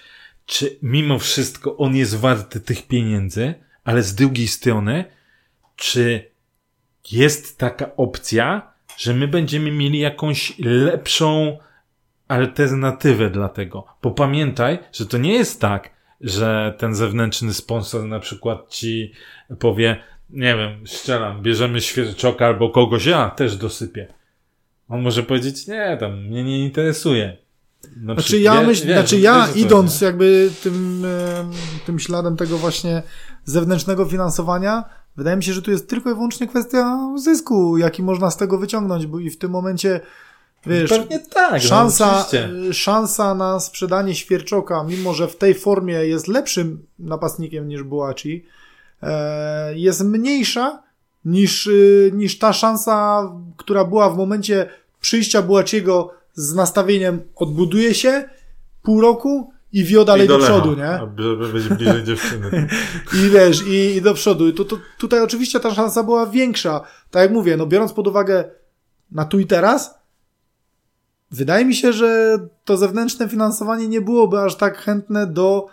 B: czy mimo wszystko on jest warty tych pieniędzy, ale z drugiej strony, czy jest taka opcja, że my będziemy mieli jakąś lepszą alternatywę dla tego. Bo pamiętaj, że to nie jest tak, że ten zewnętrzny sponsor na przykład ci powie, nie wiem, strzelam, bierzemy świerczoka albo kogoś, ja też dosypię. On może powiedzieć, nie, tam mnie nie interesuje. Na
A: Znaczy ja
B: wie-
A: myślę,
B: wiesz,
A: znaczy
B: wiesz,
A: ja idąc
B: chodzi.
A: jakby tym, tym śladem tego właśnie zewnętrznego finansowania, wydaje mi się, że tu jest tylko i wyłącznie kwestia zysku, jaki można z tego wyciągnąć, bo i w tym momencie wiesz,
B: Pewnie tak,
A: szansa,
B: no, oczywiście.
A: y, szansa na sprzedanie Świerczoka, mimo że w tej formie jest lepszym napastnikiem niż Buaci, e, jest mniejsza niż, y, niż ta szansa, która była w momencie przyjścia Buaciego z nastawieniem odbuduje się pół roku i wio dalej
B: I
A: do,
B: Lecha,
A: przodu, nie?
B: Żeby być bliżej dziewczyny.
A: I wiesz, i, i do przodu. I to, to, tutaj oczywiście ta szansa była większa. Tak jak mówię, no biorąc pod uwagę na tu i teraz, wydaje mi się, że to zewnętrzne finansowanie nie byłoby aż tak chętne do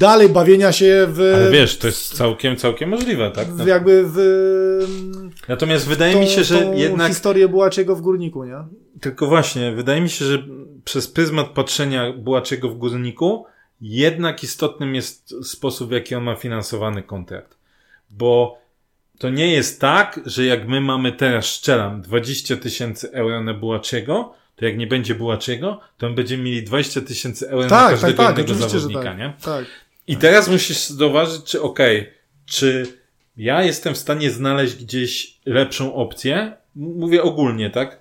A: dalej bawienia się w,
B: Ale wiesz, to jest całkiem, całkiem możliwe, tak?
A: w jakby w
B: Natomiast wydaje
A: tą,
B: mi się, że jednak
A: historię Bułaczego w Górniku, nie?
B: Tylko właśnie, wydaje mi się, że przez pryzmat patrzenia Bułaczego w górniku, jednak istotnym jest sposób, w jaki on ma finansowany kontrakt. Bo to nie jest tak, że jak my mamy teraz, szczelam, 20 tysięcy euro na Bułaczego, to jak nie będzie Bułaczego, to my będziemy mieli 20 tysięcy euro na
A: Tak, tak,
B: każdego
A: tak, oczywiście, że
B: zawodnika,
A: tak.
B: nie?
A: tak.
B: I teraz musisz zauważyć, czy okej, czy ja jestem w stanie znaleźć gdzieś lepszą opcję? Mówię ogólnie, tak?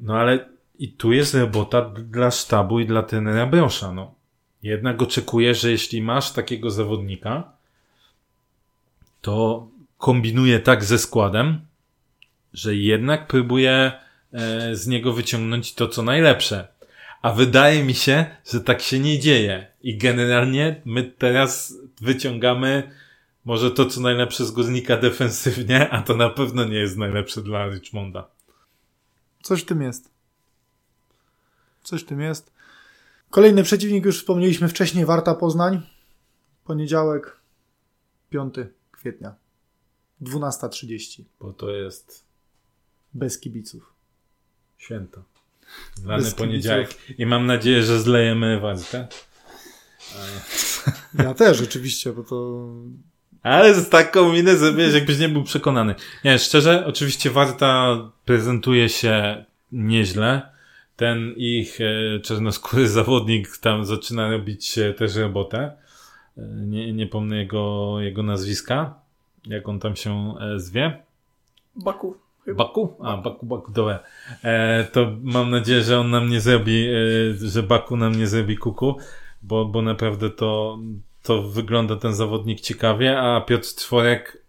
B: No ale i tu jest robota dla sztabu i dla trenera Brosza, no. Jednak oczekuję, że jeśli masz takiego zawodnika, to kombinuje tak ze składem, że jednak próbuje z niego wyciągnąć to, co najlepsze. A wydaje mi się, że tak się nie dzieje. I generalnie my teraz wyciągamy może to, co najlepsze z Guznika defensywnie, a to na pewno nie jest najlepsze dla Richmonda.
A: Coś w tym jest. Coś w tym jest. Kolejny przeciwnik, już wspomnieliśmy wcześniej, Warta Poznań. Poniedziałek, 5 kwietnia. 12.30.
B: Bo to jest
A: Bez kibiców.
B: Święto.
A: Bez
B: poniedziałek. I mam nadzieję, że zlejemy Wartę.
A: Ja też oczywiście, bo to...
B: Ale z taką minę zrobiłeś, jakbyś nie był przekonany. Nie, szczerze, oczywiście Warta prezentuje się nieźle. Ten ich e, czarnoskóry zawodnik tam zaczyna robić e, też robotę. E, nie, nie pomnę jego, jego nazwiska. Jak on tam się zwie.
C: Baku.
B: Baku? A, Baku, Baku, dobra. E, to mam nadzieję, że on nam nie zrobi, e, że Baku nam nie zrobi kuku, bo, bo naprawdę to, to wygląda ten zawodnik ciekawie, a Piotr Tworek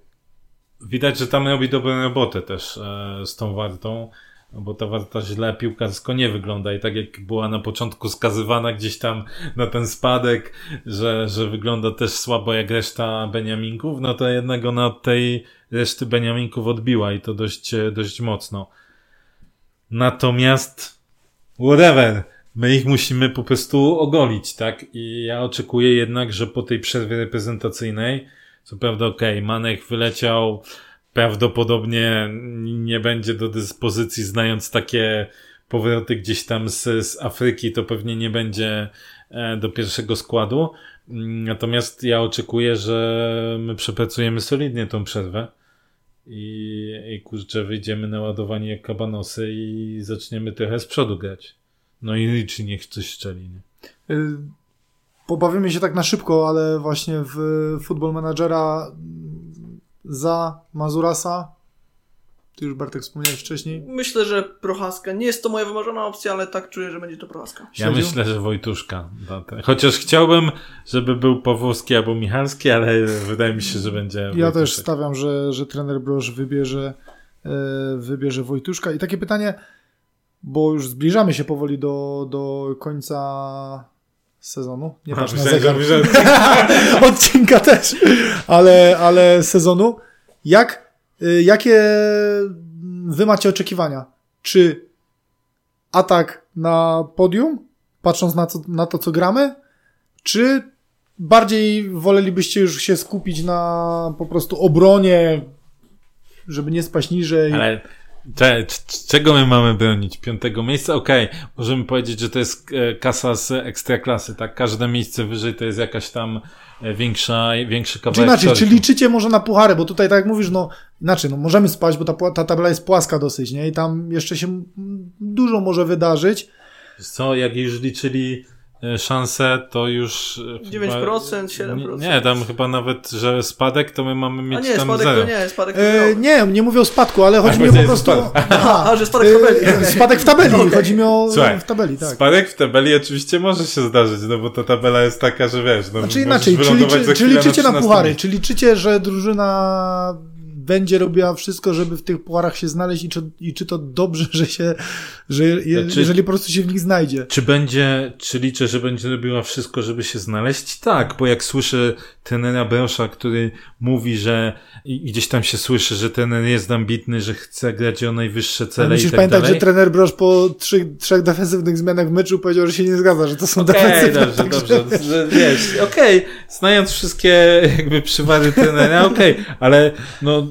B: widać, że tam robi dobrą robotę też e, z tą wartą, bo ta warta źle piłkarsko nie wygląda i tak jak była na początku skazywana gdzieś tam na ten spadek, że, że wygląda też słabo jak reszta Beniaminków, no to jednak ona od tej reszty Beniaminków odbiła i to dość, e, dość mocno. Natomiast whatever, my ich musimy po prostu ogolić, tak? I ja oczekuję jednak, że po tej przerwie reprezentacyjnej, co prawda okej, Manek wyleciał, prawdopodobnie nie będzie do dyspozycji, znając takie powroty gdzieś tam z, z Afryki, to pewnie nie będzie e, do pierwszego składu. Mm, Natomiast ja oczekuję, że my przepracujemy solidnie tą przerwę i, i kurczę, wyjdziemy na ładowanie jak kabanosy i zaczniemy trochę z przodu grać. No i liczy niech coś strzeli. Nie?
A: Y, Pobawimy się tak na szybko, ale właśnie w Football Managera za Mazurasa, ty już Bartek wspomniałeś wcześniej,
C: Myślę, że Prochaska. Nie jest to moja wymarzona opcja, ale tak czuję, że będzie to Prochaska.
B: Ja
A: Śledził?
B: myślę, że Wojtuszka. da te- Chociaż chciałbym, żeby był Pawłowski albo Michalski, ale wydaje mi się, że będzie
A: Ja
B: Wojtuszek.
A: też stawiam, że, że trener Broż wybierze, e, wybierze Wojtuszka. I takie pytanie, bo już zbliżamy się powoli do, do końca sezonu. Nie patrz na zegar. Odcinka też, ale, ale sezonu. Jak, jakie wy macie oczekiwania? Czy atak na podium, patrząc na, co, na to, co gramy, czy bardziej wolelibyście już się skupić na po prostu obronie, żeby nie spaść niżej?
B: Ale Cze, czego my mamy bronić? Piątego miejsca? Okej, możemy powiedzieć, że to jest e, kasa z ekstraklasy, tak? Każde miejsce wyżej to jest jakaś tam e, większa, większy
A: Czy
B: kawałek
A: inaczej, czy liczycie może na puchary, bo tutaj tak jak mówisz, no inaczej, no możemy spać, bo ta, ta tabela jest płaska dosyć, nie? I tam jeszcze się dużo może wydarzyć.
B: Co, jak już liczyli e, szanse, to już... e,
C: 9%, 7%.
B: Nie, tam chyba nawet, że spadek, to my mamy
C: A
B: mieć
C: nie,
B: tam
C: spadek
B: zero.
C: to nie, spadek to
A: E,
C: nie.
A: nie, nie mówię o spadku, ale chodzi
B: A,
A: mi o po prostu...
B: spadek.
A: Aha,
C: A, że spadek w tabeli.
A: e, Spadek w tabeli,
C: Okej.
A: chodzi mi o
B: Słuchaj,
A: w tabeli, tak.
B: Spadek w tabeli oczywiście może się zdarzyć, no bo ta tabela jest taka, że wiesz, no
A: Znaczy inaczej, czy, liczy, czy liczycie na
B: 13
A: puchary? Czy liczycie, że drużyna będzie robiła wszystko, żeby w tych pucharach się znaleźć i czy, i czy to dobrze, że się, że je,
B: Znaczy-
A: jeżeli po prostu się w nich znajdzie?
B: Czy będzie, czy liczę, że będzie robiła wszystko, żeby się znaleźć? Tak, bo jak słyszę trenera Brosza, który mówi, że i gdzieś tam się słyszy, że trener jest ambitny, że chce grać o najwyższe cele
A: Musisz
B: i tak
A: pamiętać,
B: dalej.
A: że trener Broż po trzy, trzech defensywnych zmianach w meczu powiedział, że się nie zgadza, że to są
B: Okej,
A: defensywne.
B: dobrze, dobrze. Że, wiesz, okej, znając wszystkie jakby przywady trenera, okej, ale no,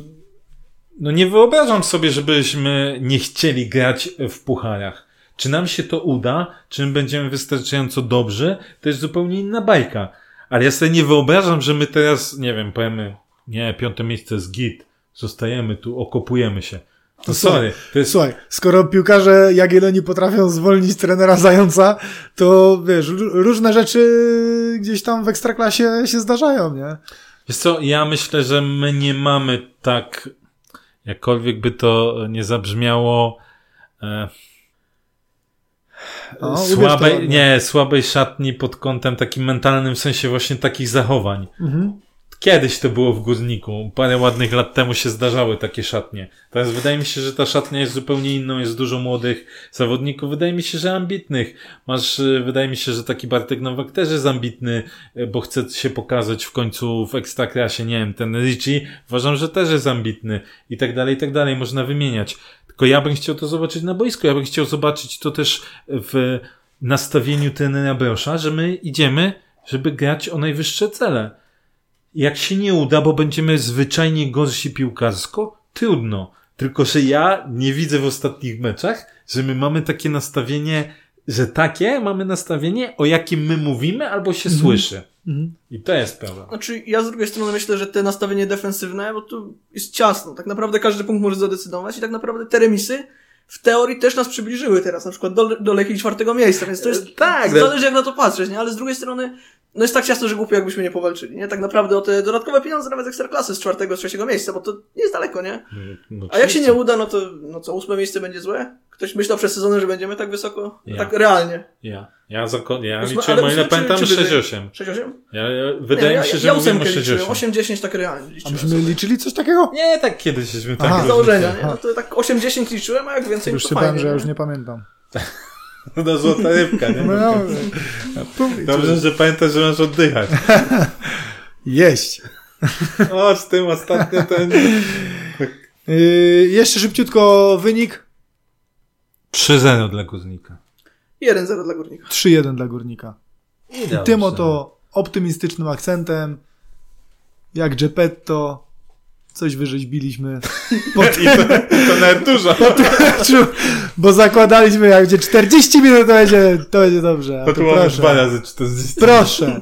B: no nie wyobrażam sobie, żebyśmy nie chcieli grać w pucharach. Czy nam się to uda? Czy my będziemy wystarczająco dobrzy? To jest zupełnie inna bajka. Ale ja sobie nie wyobrażam, że my teraz, nie wiem, powiemy, nie, piąte miejsce jest git, zostajemy tu, okopujemy się. No sorry, to jest
A: Słuchaj, skoro piłkarze Jagiellonii potrafią zwolnić trenera Zająca, to wiesz, różne rzeczy gdzieś tam w ekstraklasie się zdarzają, nie?
B: Wiesz co, ja myślę, że my nie mamy tak, jakkolwiek by to nie zabrzmiało, e,
A: O, to
B: słabej,
A: ładnie.
B: nie, słabej szatni pod kątem takim mentalnym, w sensie właśnie takich zachowań.
A: Mhm.
B: Kiedyś to było w Górniku. Parę ładnych lat temu się zdarzały takie szatnie. Teraz wydaje mi się, że ta szatnia jest zupełnie inną, jest dużo młodych zawodników. Wydaje mi się, że ambitnych. Masz, y, wydaje mi się, że taki Bartek Nowak też jest ambitny, y, bo chce się pokazać w końcu w ekstraklasie. Nie wiem, ten Richie uważam, że też jest ambitny i tak dalej, i tak dalej. Można wymieniać. Tylko ja bym chciał to zobaczyć na boisku. Ja bym chciał zobaczyć to też w nastawieniu trenera Brosza, że my idziemy, żeby grać o najwyższe cele. Jak się nie uda, bo będziemy zwyczajnie gorsi piłkarsko, trudno. Tylko, że ja nie widzę w ostatnich meczach, że my mamy takie nastawienie, że takie mamy nastawienie, o jakim my mówimy albo się słyszy.
A: Mhm.
B: I to jest prawda.
C: Znaczy, ja z drugiej strony myślę, że te nastawienie defensywne, bo tu jest ciasno. Tak naprawdę każdy punkt może zadecydować i tak naprawdę te remisy w teorii też nas przybliżyły teraz, na przykład do, do Lechii czwartego miejsca, więc to jest,
B: Tak,
C: zależy jak na to patrzeć, nie? Ale z drugiej strony, no jest tak ciasno, że głupio jakbyśmy nie powalczyli, nie? Tak naprawdę o te dodatkowe pieniądze nawet z ekstraklasy z czwartego, z trzeciego miejsca, bo to nie jest daleko, nie?
B: No,
C: A jak się nie uda, no to, no co, ósme miejsce będzie złe? Ktoś myślał przez sezon, że będziemy tak wysoko?
B: Ja.
C: Tak realnie.
B: Ja, ja, zako- ja
C: Ósme-
B: liczyłem, o ile pamiętam,
C: czy wyżej?
B: 6-8.
C: 6-8?
B: Ja, ja, wydaje
C: nie,
B: mi się,
C: ja,
B: że
C: ja
B: mówimy o
C: ósemkę liczyłem,
B: 6-8.
C: 8-10 tak realnie
A: A
C: liczyłem.
A: myśmy liczyli coś takiego?
B: Nie, tak kiedyś żeśmy tak
A: Aha.
C: Założenia, nie? No to tak 8-10 liczyłem, a jak więcej,
A: Już
C: to
A: się
C: fajnie.
A: bałem, że ja już nie pamiętam.
B: No złota rybka, nie?
A: No, no,
B: Dobrze, że pamiętasz, że masz oddychać.
A: Jeść.
B: O, z tym ostatnio ten...
A: Yy, jeszcze szybciutko wynik.
B: 3-0 dla Górnika.
C: 1-0 dla Górnika.
A: 3-1 dla Górnika. I
B: Dobrze.
A: tym oto optymistycznym akcentem, jak Geppetto, coś wyrzeźbiliśmy. Po
B: I to, to nawet dużo.
A: meczu, bo zakładaliśmy, jak będzie 40 minut, to będzie, to będzie dobrze. A
B: To
A: tu
B: mamy dwa
A: proszę.
B: razy 40.
A: Proszę.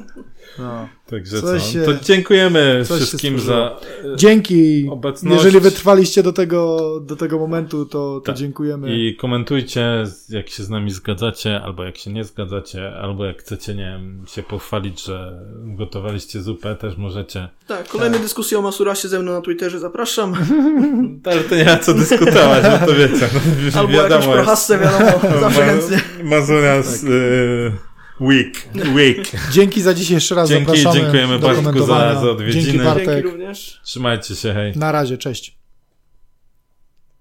A: No.
B: Także co?
A: się-
B: to dziękujemy wszystkim za...
A: Dzięki.
B: Obecność.
A: Jeżeli wytrwaliście do tego, do tego momentu, to, to
B: Tak.
A: dziękujemy.
B: I komentujcie, jak się z nami zgadzacie, albo jak się nie zgadzacie, albo jak chcecie, nie wiem, się pochwalić, że gotowaliście zupę, też możecie.
C: Tak, kolejne dyskusje o Masurasie ze mną na Twitterze zapraszam.
B: Ale to nie ma co dyskutować, no to wiecie. No,
C: Albo jakąś prochasce, wiadomo, zawsze chętnie.
B: Mazuras y, week, week.
A: Dzięki za dzisiaj jeszcze raz
B: Dzięki,
A: zapraszamy
B: dziękujemy
A: do
B: Bartku za- za odwiedziny.
A: Dzięki
C: Dzięki
A: Bartek.
C: również.
B: Trzymajcie się, hej.
A: Na razie, cześć.